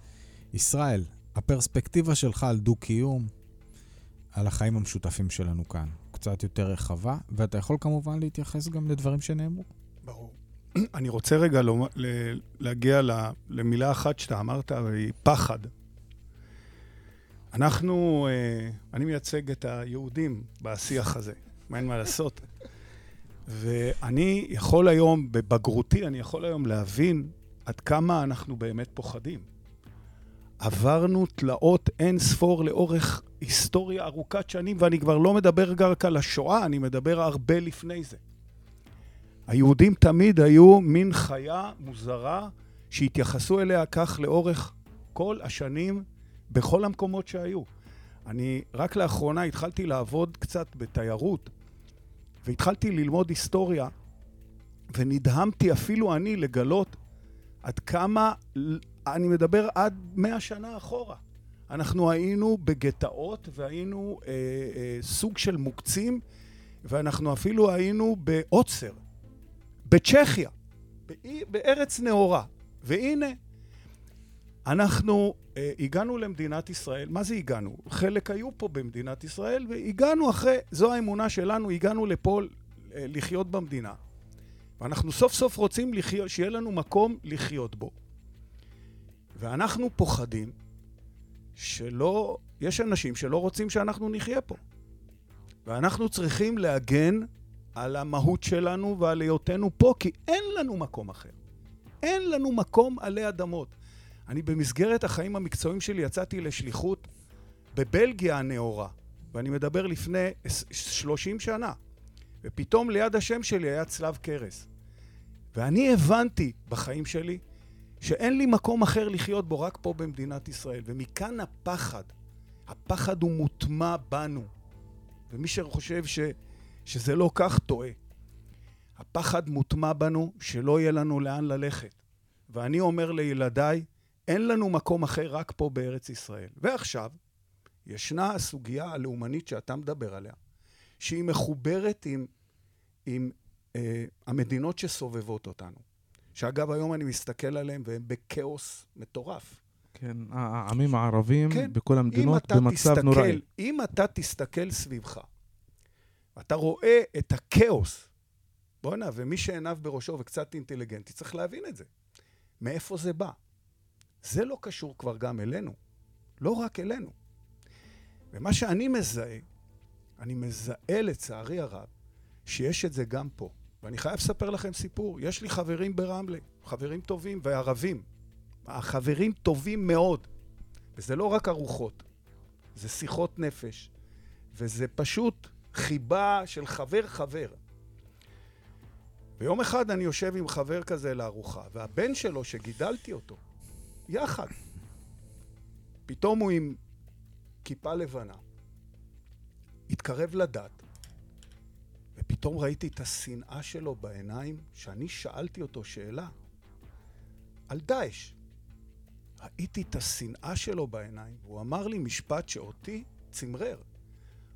ישראל, הפרספקטיבה שלך על דו-קיום, על החיים המשותפים שלנו כאן, קצת יותר רחבה, ואתה יכול כמובן להתייחס גם לדברים שנאמרו. ברור. <clears throat> אני רוצה רגע לומר, להגיע למילה אחת שאתה אמרת, והיא פחד. אנחנו, אה, אני מייצג את היהודים בשיח הזה, מה אין מה לעשות. ואני יכול היום, בבגרותי, אני יכול היום להבין עד כמה אנחנו באמת פוחדים. עברנו תלאות אין ספור לאורך היסטוריה ארוכת שנים, ואני כבר לא מדבר רק על השואה, אני מדבר הרבה לפני זה. היהודים תמיד היו מין חיה מוזרה שהתייחסו אליה כך לאורך כל השנים בכל המקומות שהיו. אני רק לאחרונה התחלתי לעבוד קצת בתיירות, והתחלתי ללמוד היסטוריה, ונדהמתי אפילו אני לגלות עד כמה, אני מדבר עד מאה שנה אחורה. אנחנו היינו בגטאות והיינו אה, אה, סוג של מוקצים, ואנחנו אפילו היינו בעוצר, בצ'כיה, בארץ נאורה. והנה, אנחנו אה, הגענו למדינת ישראל. מה זה הגענו? חלק היו פה במדינת ישראל, והגענו אחרי, זו האמונה שלנו, הגענו לפה אה, לחיות במדינה. ואנחנו סוף סוף רוצים לחיות, שיהיה לנו מקום לחיות בו. ואנחנו פוחדים שלא, יש אנשים שלא רוצים שאנחנו נחיה פה. ואנחנו צריכים להגן על המהות שלנו ועל היותנו פה, כי אין לנו מקום אחר. אין לנו מקום עלי אדמות. אני במסגרת החיים המקצועיים שלי יצאתי לשליחות בבלגיה הנאורה, ואני מדבר לפני 30 שנה, ופתאום ליד השם שלי היה צלב קרס. ואני הבנתי בחיים שלי שאין לי מקום אחר לחיות בו, רק פה במדינת ישראל. ומכאן הפחד. הפחד הוא מוטמע בנו. ומי שחושב ש, שזה לא כך, טועה. הפחד מוטמע בנו שלא יהיה לנו לאן ללכת. ואני אומר לילדיי, אין לנו מקום אחר רק פה בארץ ישראל. ועכשיו, ישנה הסוגיה הלאומנית שאתה מדבר עליה, שהיא מחוברת עם, עם אה, המדינות שסובבות אותנו. שאגב, היום אני מסתכל עליהם והם בכאוס מטורף. כן, העמים הערבים כן, בכל המדינות במצב תסתכל, נוראי. אם אתה תסתכל סביבך, אתה רואה את הכאוס, בואנה, ומי שעיניו בראשו וקצת אינטליגנטי צריך להבין את זה. מאיפה זה בא? זה לא קשור כבר גם אלינו, לא רק אלינו. ומה שאני מזהה, אני מזהה לצערי הרב, שיש את זה גם פה. ואני חייב לספר לכם סיפור. יש לי חברים ברמלה, חברים טובים וערבים. החברים טובים מאוד. וזה לא רק ארוחות, זה שיחות נפש. וזה פשוט חיבה של חבר-חבר. ויום אחד אני יושב עם חבר כזה לארוחה, והבן שלו, שגידלתי אותו, יחד, פתאום הוא עם כיפה לבנה, התקרב לדת, ופתאום ראיתי את השנאה שלו בעיניים, שאני שאלתי אותו שאלה על דאעש. ראיתי את השנאה שלו בעיניים, והוא אמר לי משפט שאותי צמרר.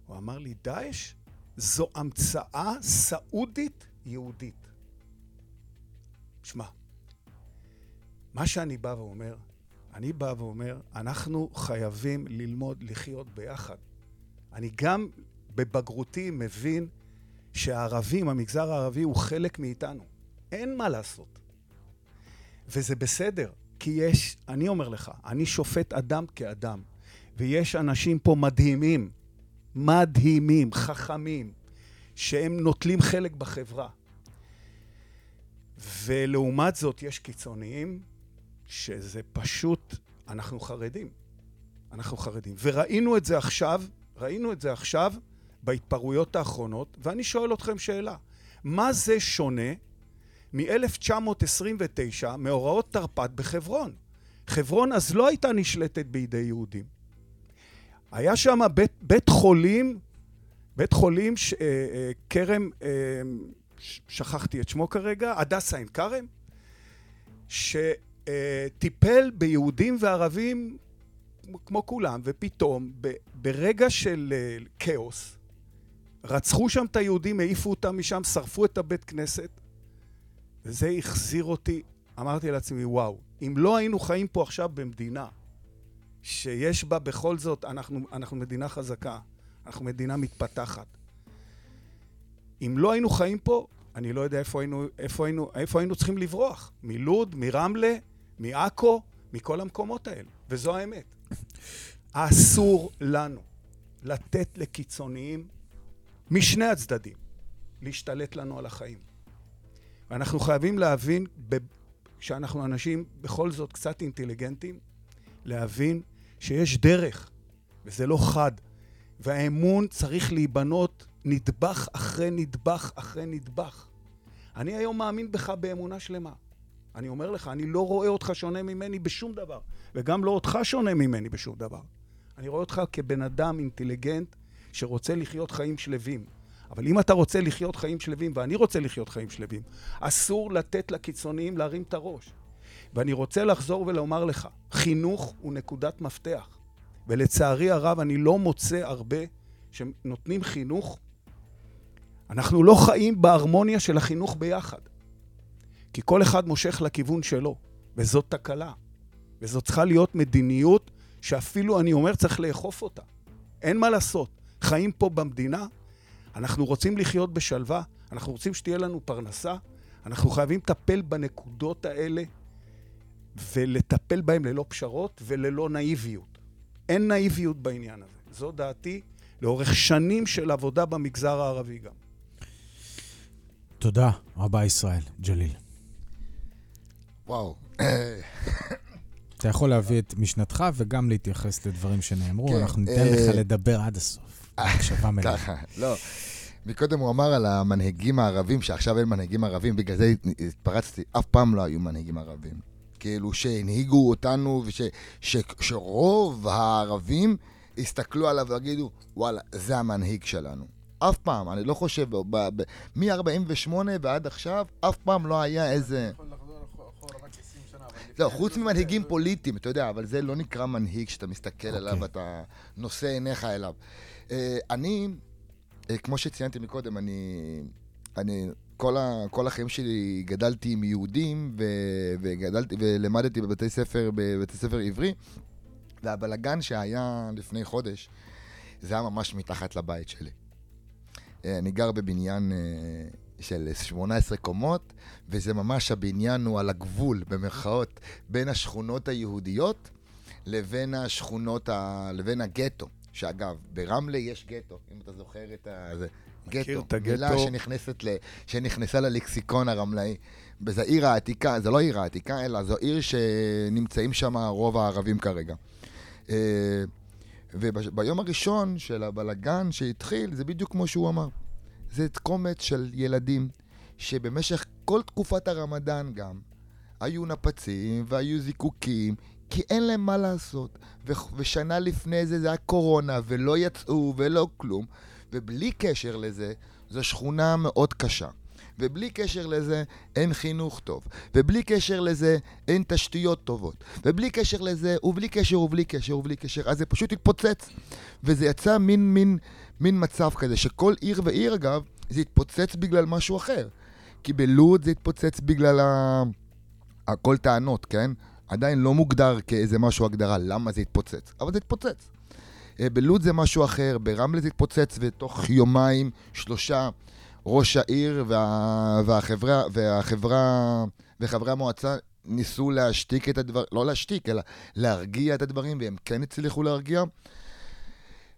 הוא אמר לי, דאעש זו המצאה סעודית יהודית. שמע, מה שאני בא ואומר, אני בא ואומר, אנחנו חייבים ללמוד לחיות ביחד. אני גם בבגרותי מבין שהערבים, המגזר הערבי הוא חלק מאיתנו. אין מה לעשות. וזה בסדר, כי יש, אני אומר לך, אני שופט אדם כאדם, ויש אנשים פה מדהימים, מדהימים, חכמים, שהם נוטלים חלק בחברה. ולעומת זאת יש קיצוניים שזה פשוט, אנחנו חרדים. אנחנו חרדים. וראינו את זה עכשיו, ראינו את זה עכשיו בהתפרעויות האחרונות, ואני שואל אתכם שאלה, מה זה שונה מ-1929, מאורעות תרפ"ט בחברון? חברון אז לא הייתה נשלטת בידי יהודים. היה שם בית, בית חולים, בית חולים, ש, אה, אה, כרם, אה, שכחתי את שמו כרגע, הדסה עין כרם, שטיפל ביהודים וערבים כמו כולם, ופתאום, ב, ברגע של אה, כאוס, רצחו שם את היהודים, העיפו אותם משם, שרפו את הבית כנסת, וזה החזיר אותי, אמרתי לעצמי, וואו, אם לא היינו חיים פה עכשיו במדינה שיש בה בכל זאת, אנחנו, אנחנו מדינה חזקה, אנחנו מדינה מתפתחת. אם לא היינו חיים פה, אני לא יודע איפה היינו, איפה היינו, איפה היינו צריכים לברוח. מלוד, מרמלה, מעכו, מכל המקומות האלה. וזו האמת. אסור לנו לתת לקיצוניים משני הצדדים להשתלט לנו על החיים. ואנחנו חייבים להבין, כשאנחנו אנשים בכל זאת קצת אינטליגנטים, להבין שיש דרך, וזה לא חד. והאמון צריך להיבנות נדבך אחרי נדבך אחרי נדבך. אני היום מאמין בך באמונה שלמה. אני אומר לך, אני לא רואה אותך שונה ממני בשום דבר, וגם לא אותך שונה ממני בשום דבר. אני רואה אותך כבן אדם אינטליגנט שרוצה לחיות חיים שלווים. אבל אם אתה רוצה לחיות חיים שלווים, ואני רוצה לחיות חיים שלווים, אסור לתת לקיצוניים להרים את הראש. ואני רוצה לחזור ולומר לך, חינוך הוא נקודת מפתח. ולצערי הרב, אני לא מוצא הרבה שנותנים חינוך. אנחנו לא חיים בהרמוניה של החינוך ביחד. כי כל אחד מושך לכיוון שלו, וזאת תקלה. וזאת צריכה להיות מדיניות שאפילו, אני אומר, צריך לאכוף אותה. אין מה לעשות. חיים פה במדינה, אנחנו רוצים לחיות בשלווה, אנחנו רוצים שתהיה לנו פרנסה, אנחנו חייבים לטפל בנקודות האלה ולטפל בהן ללא פשרות וללא נאיביות. אין נאיביות בעניין הזה. זו דעתי לאורך שנים של עבודה במגזר הערבי גם. תודה רבה ישראל, ג'ליל. וואו. אתה יכול להביא את משנתך וגם להתייחס לדברים שנאמרו, כן, אנחנו ניתן אה, לך לדבר עד הסוף. הקשבה מלאה. ככה, לא. מקודם הוא אמר על המנהיגים הערבים, שעכשיו אין מנהיגים ערבים, בגלל זה התפרצתי, אף פעם לא היו מנהיגים ערבים. כאילו שהנהיגו אותנו, ושרוב הערבים יסתכלו עליו ויגידו, וואלה, זה המנהיג שלנו. אף פעם, אני לא חושב, מ-48 ועד עכשיו, אף פעם לא היה איזה... לא, חוץ ממנהיגים פוליטיים, אתה יודע, אבל זה לא נקרא מנהיג שאתה מסתכל עליו אוקיי. ואתה נושא עיניך אליו. אה, אני, אה, כמו שציינתי מקודם, אני... אני כל, ה, כל החיים שלי גדלתי עם יהודים ו, וגדלתי ולמדתי בבתי ספר, בבתי ספר עברי, והבלגן שהיה לפני חודש, זה היה ממש מתחת לבית שלי. אה, אני גר בבניין של 18 קומות, וזה ממש, הבניין הוא על הגבול, במרכאות, בין השכונות היהודיות לבין השכונות, ה... לבין הגטו. שאגב, ברמלה יש גטו, אם אתה זוכר את ה... זה. גטו, את הגטו. מילה שנכנסת ל... שנכנסה ללקסיקון הרמלאי. וזה עיר העתיקה, זה לא עיר העתיקה, אלא זו עיר שנמצאים שם רוב הערבים כרגע. אה, וביום הראשון של הבלגן שהתחיל, זה בדיוק כמו שהוא אמר. זה קומץ של ילדים שבמשך כל תקופת הרמדאן גם היו נפצים והיו זיקוקים, כי אין להם מה לעשות. ו- ושנה לפני זה זה היה קורונה, ולא יצאו ולא כלום. ובלי קשר לזה, זו שכונה מאוד קשה. ובלי קשר לזה, אין חינוך טוב. ובלי קשר לזה, אין תשתיות טובות. ובלי קשר לזה, ובלי קשר, ובלי קשר, ובלי קשר, אז זה פשוט התפוצץ. וזה יצא מין, מין, מין מצב כזה, שכל עיר ועיר, אגב, זה התפוצץ בגלל משהו אחר. כי בלוד זה התפוצץ בגלל ה... הכל טענות, כן? עדיין לא מוגדר כאיזה משהו הגדרה למה זה התפוצץ, אבל זה התפוצץ. אה, בלוד זה משהו אחר, ברמלה זה התפוצץ, ותוך יומיים, שלושה, ראש העיר וה, והחברה, והחברה, וחברי המועצה ניסו להשתיק את הדברים, לא להשתיק, אלא להרגיע את הדברים, והם כן הצליחו להרגיע.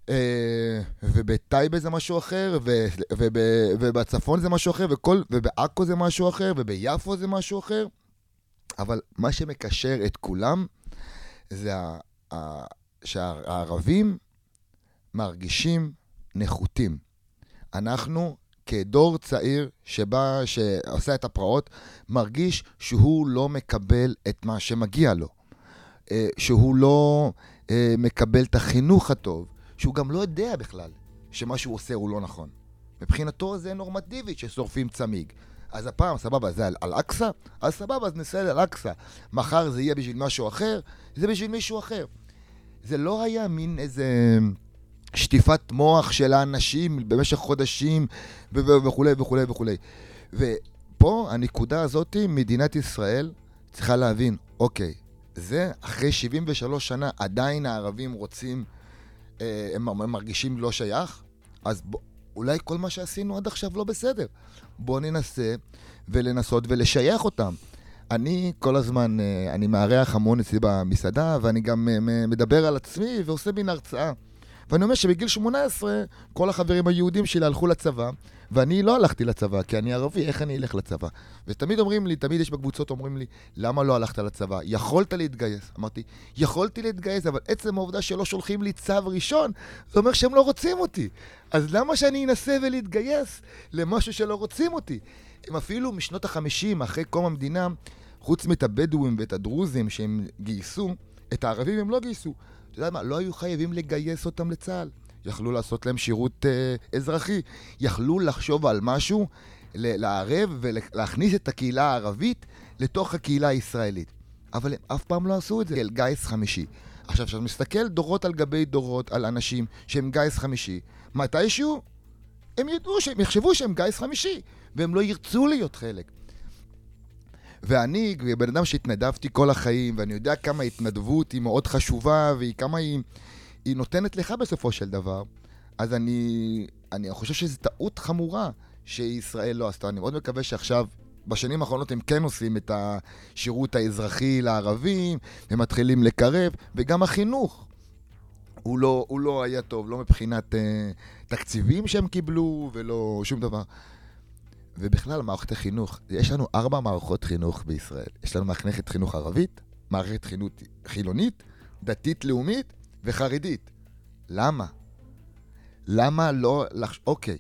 אה, ובטייבה זה משהו אחר, ובצפון זה משהו אחר, ובעכו זה משהו אחר, וביפו זה משהו אחר. אבל מה שמקשר את כולם זה שהערבים מרגישים נחותים. אנחנו, כדור צעיר שבא, שעושה את הפרעות, מרגיש שהוא לא מקבל את מה שמגיע לו. אה, שהוא לא אה, מקבל את החינוך הטוב, שהוא גם לא יודע בכלל שמה שהוא עושה הוא לא נכון. מבחינתו זה נורמטיבי ששורפים צמיג. אז הפעם, סבבה, זה על אקסא? אז סבבה, אז נסייע על אקסא. מחר זה יהיה בשביל משהו אחר, זה בשביל מישהו אחר. זה לא היה מין איזה שטיפת מוח של האנשים במשך חודשים וכולי וכולי וכולי. ופה, הנקודה הזאת, מדינת ישראל צריכה להבין, אוקיי, זה, אחרי 73 שנה, עדיין הערבים רוצים, אה, הם מרגישים לא שייך, אז בוא, אולי כל מה שעשינו עד עכשיו לא בסדר. בואו ננסה ולנסות ולשייך אותם. אני כל הזמן, אה, אני מארח המון אצלי במסעדה, ואני גם אה, מדבר על עצמי ועושה מין הרצאה. ואני אומר שבגיל 18, כל החברים היהודים שלי הלכו לצבא, ואני לא הלכתי לצבא, כי אני ערבי, איך אני אלך לצבא? ותמיד אומרים לי, תמיד יש בקבוצות אומרים לי, למה לא הלכת לצבא? יכולת להתגייס. אמרתי, יכולתי להתגייס, אבל עצם העובדה שלא שולחים לי צו ראשון, זה אומר שהם לא רוצים אותי. אז למה שאני אנסה ולהתגייס למשהו שלא רוצים אותי? הם אפילו משנות החמישים, אחרי קום המדינה, חוץ מאת הבדואים ואת הדרוזים שהם גייסו, את הערבים הם לא גייסו. אתה יודע מה? לא היו חייבים לגייס אותם לצה"ל. יכלו לעשות להם שירות אה, אזרחי. יכלו לחשוב על משהו, לערב ולהכניס את הקהילה הערבית לתוך הקהילה הישראלית. אבל הם אף פעם לא עשו את זה. אל גיס חמישי. עכשיו, כשאתה מסתכל דורות על גבי דורות על אנשים שהם גיס חמישי, מתישהו הם ידעו שהם יחשבו שהם גיס חמישי, והם לא ירצו להיות חלק. ואני, בן אדם שהתנדבתי כל החיים, ואני יודע כמה התנדבות היא מאוד חשובה, וכמה היא, היא נותנת לך בסופו של דבר, אז אני, אני חושב שזו טעות חמורה שישראל לא עשתה. אני מאוד מקווה שעכשיו, בשנים האחרונות הם כן עושים את השירות האזרחי לערבים, הם מתחילים לקרב, וגם החינוך. הוא לא, הוא לא היה טוב, לא מבחינת uh, תקציבים שהם קיבלו ולא שום דבר. ובכלל, מערכת החינוך, יש לנו ארבע מערכות חינוך בישראל. יש לנו מחנכת חינוך ערבית, מערכת חינוך חילונית, דתית-לאומית וחרדית. למה? למה לא... לח... אוקיי,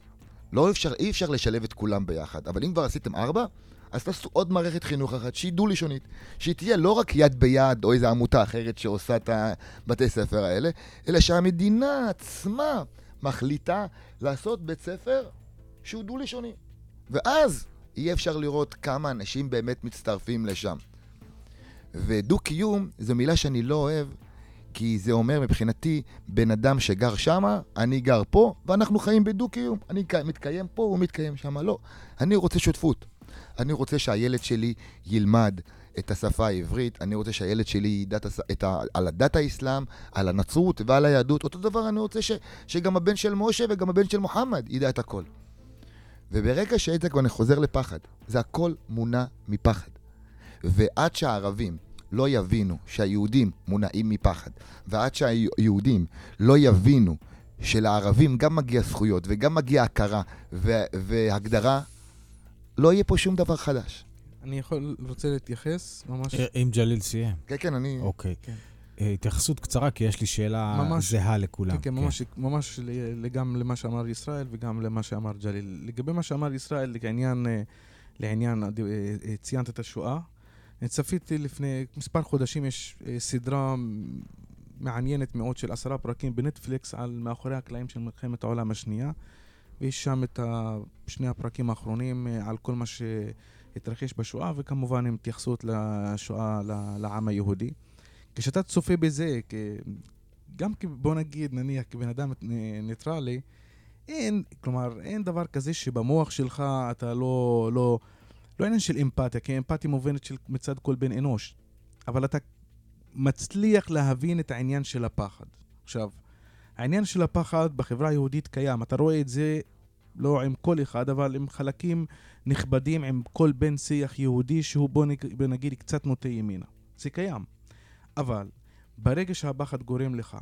לא אפשר, אי אפשר לשלב את כולם ביחד, אבל אם כבר עשיתם ארבע, אז תעשו עוד מערכת חינוך אחת שהיא דו-לשונית, שהיא תהיה לא רק יד ביד או איזו עמותה אחרת שעושה את הבתי ספר האלה, אלא שהמדינה עצמה מחליטה לעשות בית ספר שהוא דו-לשוני. ואז יהיה אפשר לראות כמה אנשים באמת מצטרפים לשם. ודו-קיום זו מילה שאני לא אוהב, כי זה אומר מבחינתי, בן אדם שגר שמה, אני גר פה, ואנחנו חיים בדו-קיום. אני מתקיים פה, הוא מתקיים שמה. לא. אני רוצה שותפות. אני רוצה שהילד שלי ילמד את השפה העברית, אני רוצה שהילד שלי ידע את ה... על הדת האסלאם, על הנצרות ועל היהדות. אותו דבר אני רוצה ש... שגם הבן של משה וגם הבן של מוחמד ידע את הכל. וברגע שהעסק כבר חוזר לפחד, זה הכל מונע מפחד. ועד שהערבים לא יבינו שהיהודים מונעים מפחד, ועד שהיהודים לא יבינו שלערבים גם מגיע זכויות וגם מגיע הכרה ו- והגדרה, לא יהיה פה שום דבר חדש. אני יכול, רוצה להתייחס ממש... אם ג'ליל סיים. כן, כן, אני... אוקיי. כן. אה, התייחסות קצרה, כי יש לי שאלה ממש, זהה לכולם. כן, כן, ממש, כן. ממש גם למה שאמר ישראל וגם למה שאמר ג'ליל. לגבי מה שאמר ישראל, לעניין, אה, לעניין אה, ציינת את השואה. צפיתי לפני מספר חודשים, יש סדרה מעניינת מאוד של עשרה פרקים בנטפליקס על מאחורי הקלעים של מלחמת העולם השנייה. ויש שם את שני הפרקים האחרונים על כל מה שהתרחש בשואה, וכמובן עם התייחסות לשואה לעם היהודי. כשאתה צופה בזה, כ... גם בוא נגיד, נניח, כבן אדם ניטרלי, אין, כלומר, אין דבר כזה שבמוח שלך אתה לא, לא, לא עניין של אמפתיה, כי אמפתיה מובנת של, מצד כל בן אנוש, אבל אתה מצליח להבין את העניין של הפחד. עכשיו, העניין של הפחד בחברה היהודית קיים, אתה רואה את זה לא עם כל אחד, אבל עם חלקים נכבדים, עם כל בן שיח יהודי שהוא בוא נגיד קצת נוטה ימינה. זה קיים. אבל ברגע שהפחד גורם לך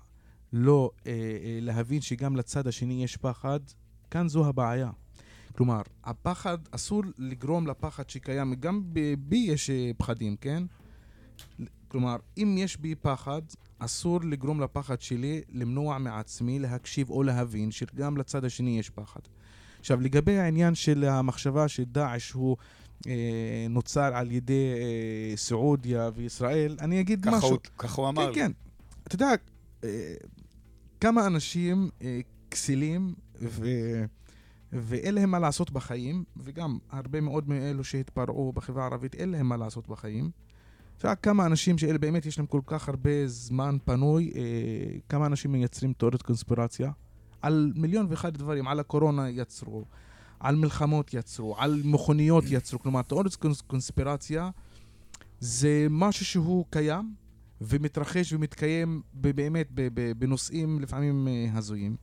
לא אה, אה, להבין שגם לצד השני יש פחד, כאן זו הבעיה. כלומר, הפחד, אסור לגרום לפחד שקיים, גם בי יש אה, פחדים, כן? כלומר, אם יש בי פחד, אסור לגרום לפחד שלי למנוע מעצמי להקשיב או להבין שגם לצד השני יש פחד. עכשיו, לגבי העניין של המחשבה שדאעש הוא נוצר על ידי אה, סעודיה וישראל, אני אגיד משהו. הוא, ככה הוא אמר. כן, כן. אתה יודע, אה, כמה אנשים אה, כסילים ו... ואין להם מה לעשות בחיים, וגם הרבה מאוד מאלו שהתפרעו בחברה הערבית, אין להם מה לעשות בחיים. יודע כמה אנשים שאלה באמת יש להם כל כך הרבה זמן פנוי, אה, כמה אנשים מייצרים תיאוריות קונספירציה על מיליון ואחד דברים, על הקורונה יצרו, על מלחמות יצרו, על מכוניות יצרו, כלומר תיאוריות קונספירציה זה משהו שהוא קיים, ומתרחש ומתקיים באמת בנושאים לפעמים אה, הזויים.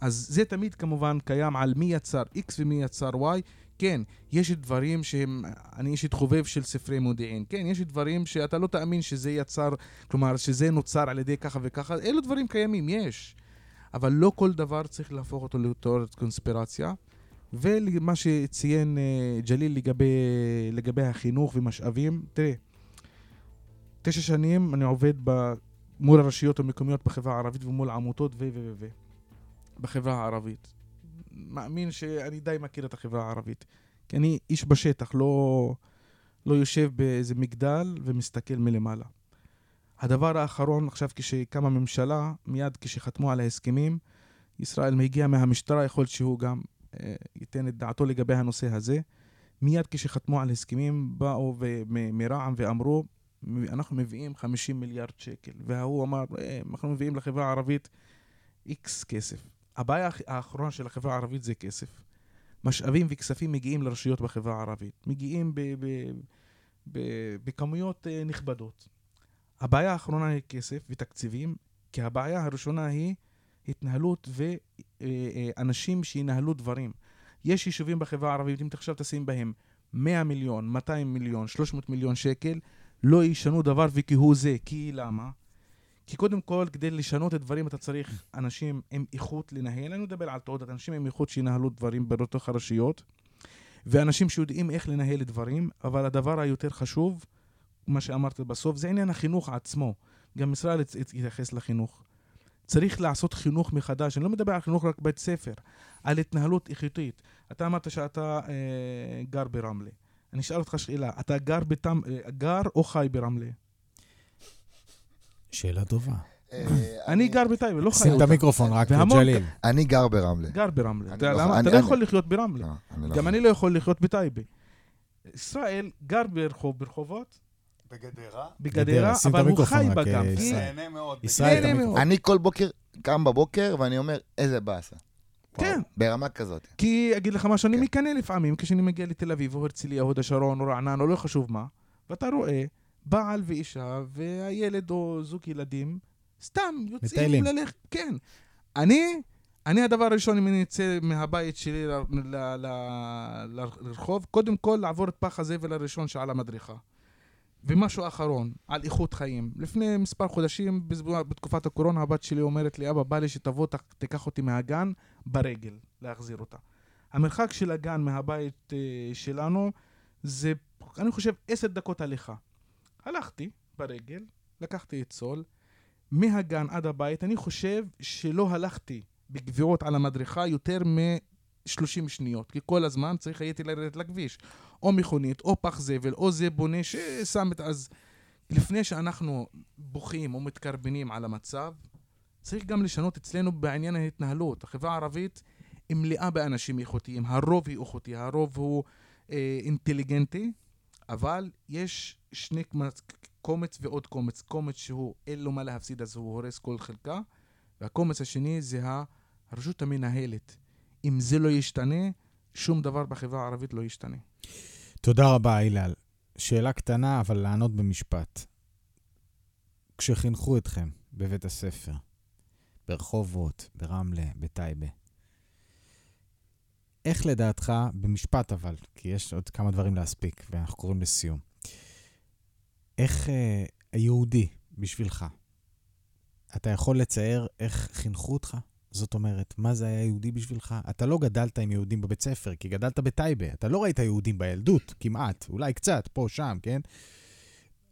אז זה תמיד כמובן קיים על מי יצר X ומי יצר Y. כן, יש דברים שהם, אני אישית חובב של ספרי מודיעין. כן, יש דברים שאתה לא תאמין שזה יצר, כלומר, שזה נוצר על ידי ככה וככה. אלו דברים קיימים, יש. אבל לא כל דבר צריך להפוך אותו לתיאוריית קונספירציה. ולמה שציין אה, ג'ליל לגבי, לגבי החינוך ומשאבים, תראה, תשע שנים אני עובד ב, מול הרשויות המקומיות בחברה הערבית ומול עמותות ו... ו... ו... ו... בחברה הערבית. מאמין שאני די מכיר את החברה הערבית. כי אני איש בשטח, לא, לא יושב באיזה מגדל ומסתכל מלמעלה. הדבר האחרון, עכשיו כשקמה ממשלה, מיד כשחתמו על ההסכמים, ישראל מגיע מהמשטרה, יכול להיות שהוא גם ייתן את דעתו לגבי הנושא הזה. מיד כשחתמו על הסכמים, באו מרע"מ ואמרו, אנחנו מביאים 50 מיליארד שקל. וההוא אמר, אה, אנחנו מביאים לחברה הערבית איקס כסף. הבעיה האחרונה של החברה הערבית זה כסף. משאבים וכספים מגיעים לרשויות בחברה הערבית. מגיעים בכמויות אה, נכבדות. הבעיה האחרונה היא כסף ותקציבים, כי הבעיה הראשונה היא התנהלות ואנשים שינהלו דברים. יש יישובים בחברה הערבית, אם עכשיו תשים בהם 100 מיליון, 200 מיליון, 300 מיליון שקל, לא ישנו דבר וכהוא זה. כי למה? כי קודם כל, כדי לשנות את הדברים, אתה צריך אנשים עם איכות לנהל. אני מדבר על תעודת אנשים עם איכות שינהלו דברים בתוך הרשויות, ואנשים שיודעים איך לנהל דברים, אבל הדבר היותר חשוב, מה שאמרת בסוף, זה עניין החינוך עצמו. גם ישראל יתייחס לחינוך. צריך לעשות חינוך מחדש. אני לא מדבר על חינוך רק בית ספר, על התנהלות איכותית. אתה אמרת שאתה אה, גר ברמלה. אני אשאל אותך שאלה, אתה גר, בתם, אה, גר או חי ברמלה? שאלה טובה. אה, <coughs> אני גר בטייבה, לא חי. שים את המיקרופון רק לג'ליל. אני גר ברמלה. גר ברמלה. אתה לא- לא אני- יכול לחיות ברמלה. לא, אני לא גם יכול. אני לא יכול לחיות בטייבה. ישראל גר ברחוב, ברחובות, בגדרה? בגדרה, אבל הוא חי בה גם. אה, ישראל. נהנה מאוד. ישראל. אני כל בוקר קם בבוקר ואני אומר, איזה באסה. כן. ברמה כזאת. כי אגיד לך משהו, אני כן. מקנא לפעמים, כשאני מגיע לתל אביב, או הרצליה, או הוד השרון, או רענן, או לא חשוב מה, ואתה רואה בעל ואישה, והילד או זוג ילדים, סתם יוצאים. ללכת, כן. אני, אני הדבר הראשון, אם אני אצא מהבית שלי ל- ל- ל- לרחוב, קודם כל לעבור את פח הזבל הראשון שעל המדריכה. ומשהו אחרון, על איכות חיים. לפני מספר חודשים, בתקופת הקורונה, הבת שלי אומרת לי, אבא, בא לי שתבוא, תיקח אותי מהגן ברגל, להחזיר אותה. המרחק של הגן מהבית אה, שלנו זה, אני חושב, עשר דקות הליכה. הלכתי ברגל, לקחתי את סול, מהגן עד הבית, אני חושב שלא הלכתי בגביעות על המדרכה יותר מ-30 שניות, כי כל הזמן צריך הייתי לרדת לכביש. או מכונית, או פח זבל, או זה בונה ששם את... אז לפני שאנחנו בוכים או מתקרבנים על המצב, צריך גם לשנות אצלנו בעניין ההתנהלות. החברה הערבית היא מלאה באנשים איכותיים. הרוב היא איכותי, הרוב הוא אה, אינטליגנטי, אבל יש שני קומץ ועוד קומץ. קומץ שהוא אין לו מה להפסיד אז הוא הורס כל חלקה, והקומץ השני זה הרשות המנהלת. אם זה לא ישתנה, שום דבר בחברה הערבית לא ישתנה. תודה רבה, הלל. שאלה קטנה, אבל לענות במשפט. כשחינכו אתכם בבית הספר, ברחובות, ברמלה, בטייבה, איך לדעתך, במשפט אבל, כי יש עוד כמה דברים להספיק, ואנחנו קוראים לסיום, איך אה, היהודי בשבילך, אתה יכול לצייר איך חינכו אותך? זאת אומרת, מה זה היה יהודי בשבילך? אתה לא גדלת עם יהודים בבית ספר, כי גדלת בטייבה. אתה לא ראית יהודים בילדות, כמעט. אולי קצת, פה, שם, כן?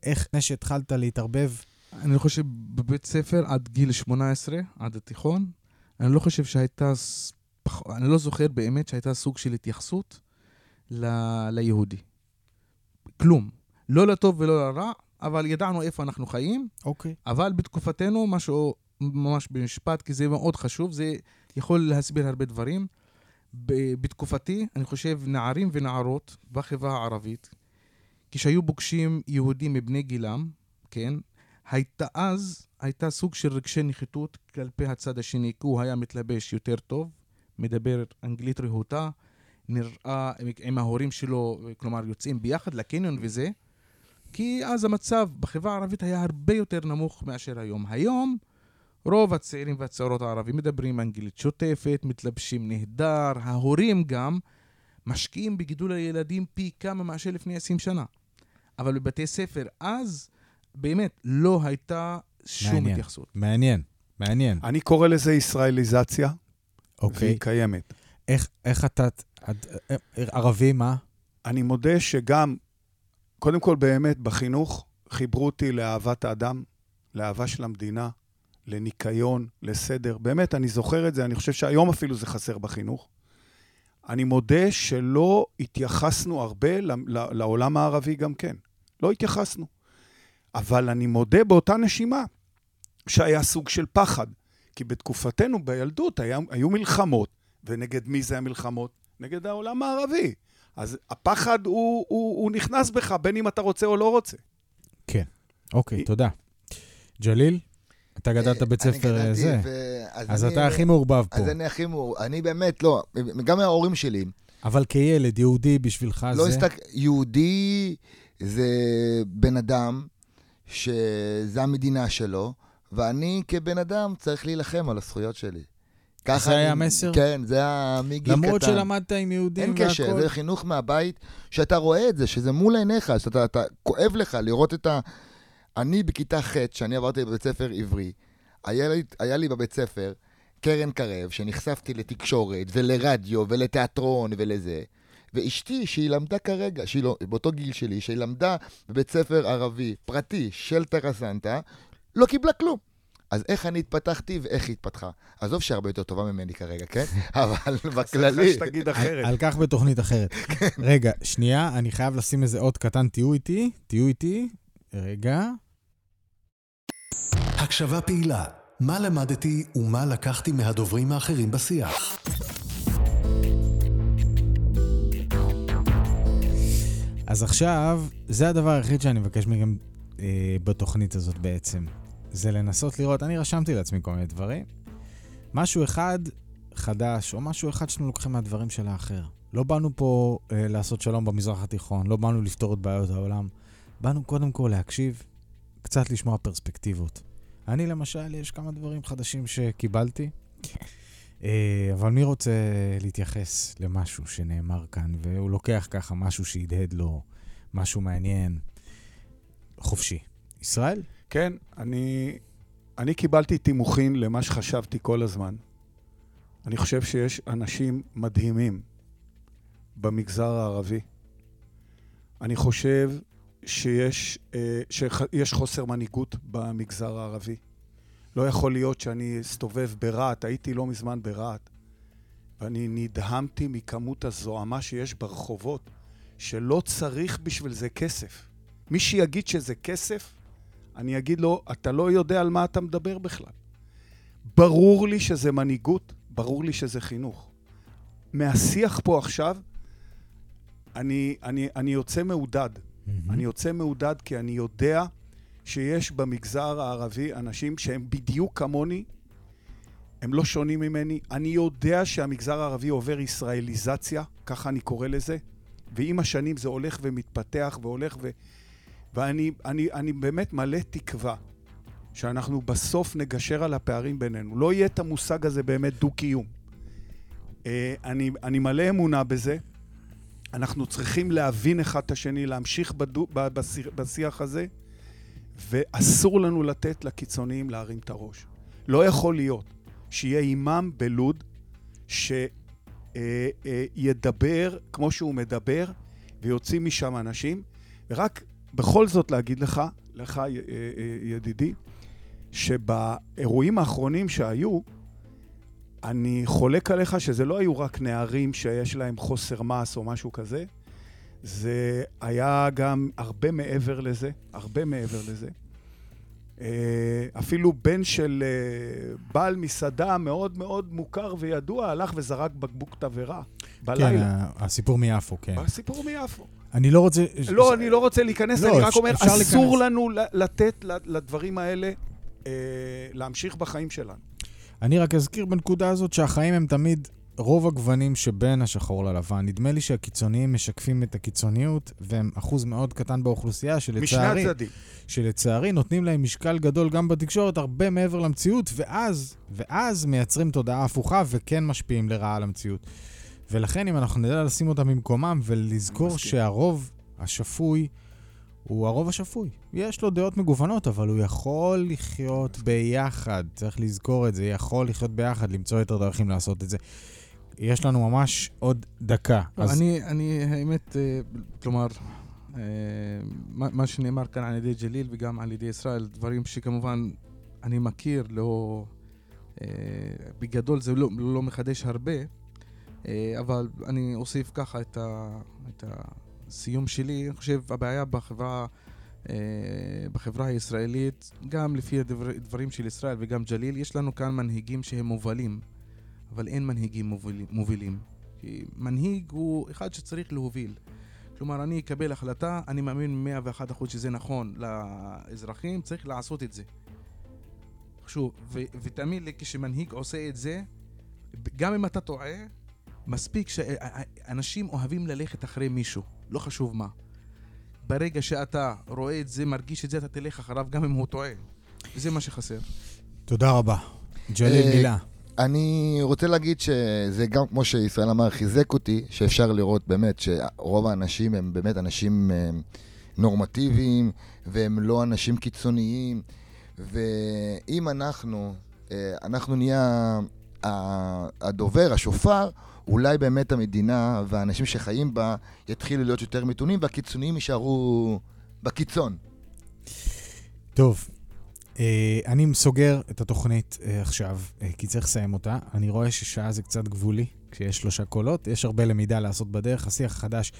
איך לפני שהתחלת להתערבב? אני חושב בבית ספר עד גיל 18, עד התיכון, אני לא חושב שהייתה, אני לא זוכר באמת שהייתה סוג של התייחסות ל... ליהודי. כלום. לא לטוב ולא לרע, אבל ידענו איפה אנחנו חיים, אוקיי. אבל בתקופתנו, משהו ממש במשפט, כי זה מאוד חשוב, זה יכול להסביר הרבה דברים. בתקופתי, אני חושב, נערים ונערות בחברה הערבית, כשהיו פוגשים יהודים מבני גילם, כן, הייתה אז, הייתה סוג של רגשי נחיתות כלפי הצד השני, כי הוא היה מתלבש יותר טוב, מדבר אנגלית רהוטה, נראה עם ההורים שלו, כלומר יוצאים ביחד לקניון וזה, כי אז המצב בחברה הערבית היה הרבה יותר נמוך מאשר היום. היום רוב הצעירים והצעירות הערבים מדברים אנגלית שוטפת, מתלבשים נהדר, ההורים גם משקיעים בגידול הילדים פי כמה מאשר לפני 20 שנה. אבל בבתי ספר אז באמת לא הייתה שום מעניין. התייחסות. מעניין, מעניין. אני קורא לזה ישראליזציה, אוקיי. והיא קיימת. איך, איך אתה... את- אה, ערבי, מה? אני מודה שגם, קודם כל באמת בחינוך, חיברו אותי לאהבת האדם, לאהבה של המדינה, לניקיון, לסדר. באמת, אני זוכר את זה, אני חושב שהיום אפילו זה חסר בחינוך. אני מודה שלא התייחסנו הרבה לעולם הערבי גם כן. לא התייחסנו. אבל אני מודה באותה נשימה שהיה סוג של פחד. כי בתקופתנו, בילדות, היה, היו מלחמות. ונגד מי זה המלחמות? נגד העולם הערבי. אז הפחד הוא, הוא, הוא נכנס בך, בין אם אתה רוצה או לא רוצה. כן. אוקיי, היא- תודה. ג'ליל, אתה גדלת אה, בית ספר אה, זה. ו- אז אני- אתה הכי מעורבב פה. אז אני הכי מעורב. אני באמת, לא, גם ההורים שלי, אבל כילד יהודי בשבילך לא זה... הסתכל... יהודי זה בן אדם שזה המדינה שלו, ואני כבן אדם צריך להילחם על הזכויות שלי. ככה זה היה המסר? כן, זה היה מגיל קטן. למרות שלמדת עם יהודים אין והכל. קשר, זה חינוך מהבית, שאתה רואה את זה, שזה מול עיניך, שאתה אתה, כואב לך לראות את ה... אני בכיתה ח', שאני עברתי בבית ספר עברי, היה לי, היה לי בבית ספר קרן קרב, שנחשפתי לתקשורת ולרדיו ולתיאטרון ולזה, ואשתי, שהיא למדה כרגע, שהיא לא, באותו גיל שלי, שהיא למדה בבית ספר ערבי פרטי של טרסנטה, לא קיבלה כלום. אז איך אני התפתחתי ואיך היא התפתחה? עזוב שהרבה יותר טובה ממני כרגע, כן? <laughs> אבל בכללי... שתגיד אחרת. על כך בתוכנית אחרת. <laughs> רגע, שנייה, אני חייב לשים איזה אות קטן, תהיו איתי, תהיו איתי. רגע. הקשבה פעילה, מה למדתי ומה לקחתי מהדוברים האחרים בשיח. אז עכשיו, זה הדבר היחיד שאני מבקש מכם אה, בתוכנית הזאת בעצם. זה לנסות לראות, אני רשמתי לעצמי כל מיני דברים. משהו אחד חדש, או משהו אחד שאתם לוקחים מהדברים של האחר. לא באנו פה אה, לעשות שלום במזרח התיכון, לא באנו לפתור את בעיות העולם. באנו קודם כל להקשיב, קצת לשמוע פרספקטיבות. אני למשל, יש כמה דברים חדשים שקיבלתי, אה, אבל מי רוצה להתייחס למשהו שנאמר כאן, והוא לוקח ככה משהו שהדהד לו, משהו מעניין, חופשי. ישראל? כן, אני, אני קיבלתי תימוכין למה שחשבתי כל הזמן. אני חושב שיש אנשים מדהימים במגזר הערבי. אני חושב שיש, אה, שיש חוסר מנהיגות במגזר הערבי. לא יכול להיות שאני אסתובב ברהט, הייתי לא מזמן ברהט, ואני נדהמתי מכמות הזוהמה שיש ברחובות, שלא צריך בשביל זה כסף. מי שיגיד שזה כסף, אני אגיד לו, אתה לא יודע על מה אתה מדבר בכלל. ברור לי שזה מנהיגות, ברור לי שזה חינוך. מהשיח פה עכשיו, אני, אני, אני יוצא מעודד. אני יוצא מעודד כי אני יודע שיש במגזר הערבי אנשים שהם בדיוק כמוני, הם לא שונים ממני. אני יודע שהמגזר הערבי עובר ישראליזציה, ככה אני קורא לזה, ועם השנים זה הולך ומתפתח והולך ו... ואני אני, אני באמת מלא תקווה שאנחנו בסוף נגשר על הפערים בינינו. לא יהיה את המושג הזה באמת דו-קיום. אה, אני, אני מלא אמונה בזה. אנחנו צריכים להבין אחד את השני, להמשיך בדו, ב- בשיח הזה, ואסור לנו לתת לקיצוניים להרים את הראש. לא יכול להיות שיהיה אימאם בלוד שידבר כמו שהוא מדבר, ויוצאים משם אנשים, ורק בכל זאת להגיד לך, לך אה, אה, ידידי, שבאירועים האחרונים שהיו, אני חולק עליך שזה לא היו רק נערים שיש להם חוסר מס או משהו כזה, זה היה גם הרבה מעבר לזה, הרבה מעבר לזה. אה, אפילו בן של אה, בעל מסעדה מאוד מאוד מוכר וידוע הלך וזרק בקבוק תבערה כן, בלילה. ה- הסיפור מיפו, כן. הסיפור מיפו. אני לא רוצה... לא, אני לא רוצה להיכנס, לא, אני רק אפשר- אומר, אפשר אסור להיכנס. לנו לתת לדברים האלה אה, להמשיך בחיים שלנו. אני רק אזכיר בנקודה הזאת שהחיים הם תמיד רוב הגוונים שבין השחור ללבן. נדמה לי שהקיצוניים משקפים את הקיצוניות, והם אחוז מאוד קטן באוכלוסייה, משני שלצערי, הצדדים. שלצערי נותנים להם משקל גדול גם בתקשורת, הרבה מעבר למציאות, ואז, ואז מייצרים תודעה הפוכה וכן משפיעים לרעה על המציאות. ולכן, אם אנחנו נדע לשים אותם במקומם ולזכור. שהרוב השפוי הוא הרוב השפוי. יש לו דעות מגוונות, אבל הוא יכול לחיות ביחד. צריך לזכור את זה, יכול לחיות ביחד, למצוא יותר דרכים לעשות את זה. יש לנו ממש עוד דקה. לא, אני, אני, האמת, אה, כלומר, אה, מה שנאמר כאן על ידי ג'ליל וגם על ידי ישראל, דברים שכמובן אני מכיר, לא... אה, בגדול זה לא, לא מחדש הרבה, אבל אני אוסיף ככה את, ה, את הסיום שלי. אני חושב הבעיה בחברה, בחברה הישראלית, גם לפי הדבר, דברים של ישראל וגם ג'ליל, יש לנו כאן מנהיגים שהם מובלים, אבל אין מנהיגים מובילים. כי מנהיג הוא אחד שצריך להוביל. כלומר, אני אקבל החלטה, אני מאמין 101% שזה נכון לאזרחים, צריך לעשות את זה. שוב, ו- ותאמין לי, כשמנהיג עושה את זה, גם אם אתה טועה, מספיק שאנשים אוהבים ללכת אחרי מישהו, לא חשוב מה. ברגע שאתה רואה את זה, מרגיש את זה, אתה תלך אחריו גם אם הוא טועה. זה מה שחסר. תודה רבה. ג'ליל, אה, מילה. אני רוצה להגיד שזה גם, כמו שישראל אמר, חיזק אותי, שאפשר לראות באמת שרוב האנשים הם באמת אנשים אה, נורמטיביים, והם לא אנשים קיצוניים, ואם אנחנו, אה, אנחנו נהיה הדובר, השופר, אולי באמת המדינה והאנשים שחיים בה יתחילו להיות יותר מתונים, והקיצוניים יישארו בקיצון. טוב, אה, אני סוגר את התוכנית אה, עכשיו, אה, כי צריך לסיים אותה. אני רואה ששעה זה קצת גבולי, כשיש שלושה קולות. יש הרבה למידה לעשות בדרך. השיח החדש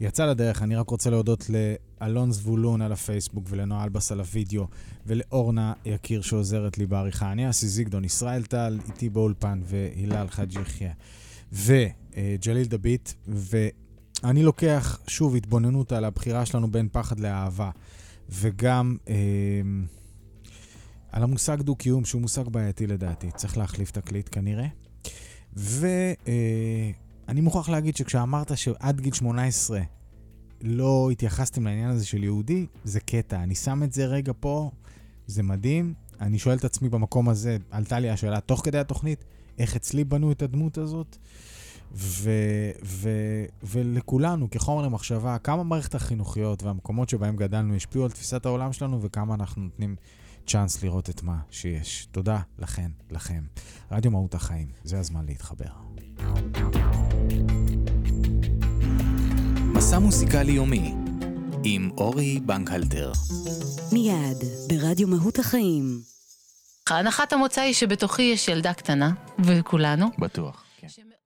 יצא לדרך. אני רק רוצה להודות לאלון זבולון על הפייסבוק ולנועה אלבס על הוידאו, ולאורנה יקיר שעוזרת לי בעריכה. אני אסי זיגדון, ישראל טל, איתי באולפן, והילל חאג' יחיא, וג'ליל דביט, ואני לוקח שוב התבוננות על הבחירה שלנו בין פחד לאהבה, וגם... אה, על המושג דו-קיום, שהוא מושג בעייתי לדעתי. צריך להחליף תקליט כנראה. ואני מוכרח להגיד שכשאמרת שעד גיל 18 לא התייחסתם לעניין הזה של יהודי, זה קטע. אני שם את זה רגע פה, זה מדהים. אני שואל את עצמי במקום הזה, עלתה לי השאלה תוך כדי התוכנית, איך אצלי בנו את הדמות הזאת? ו, ו, ולכולנו, כחומר למחשבה, כמה מערכת החינוכיות והמקומות שבהם גדלנו השפיעו על תפיסת העולם שלנו וכמה אנחנו נותנים צ'אנס לראות את מה שיש. תודה לכן, לכם. רדיו מהות החיים, זה הזמן להתחבר. מסע מוסיקלי יומי עם אורי בנקהלטר. מיד, ברדיו מהות החיים. הנחת המוצא היא שבתוכי יש ילדה קטנה, וכולנו, בטוח. כן.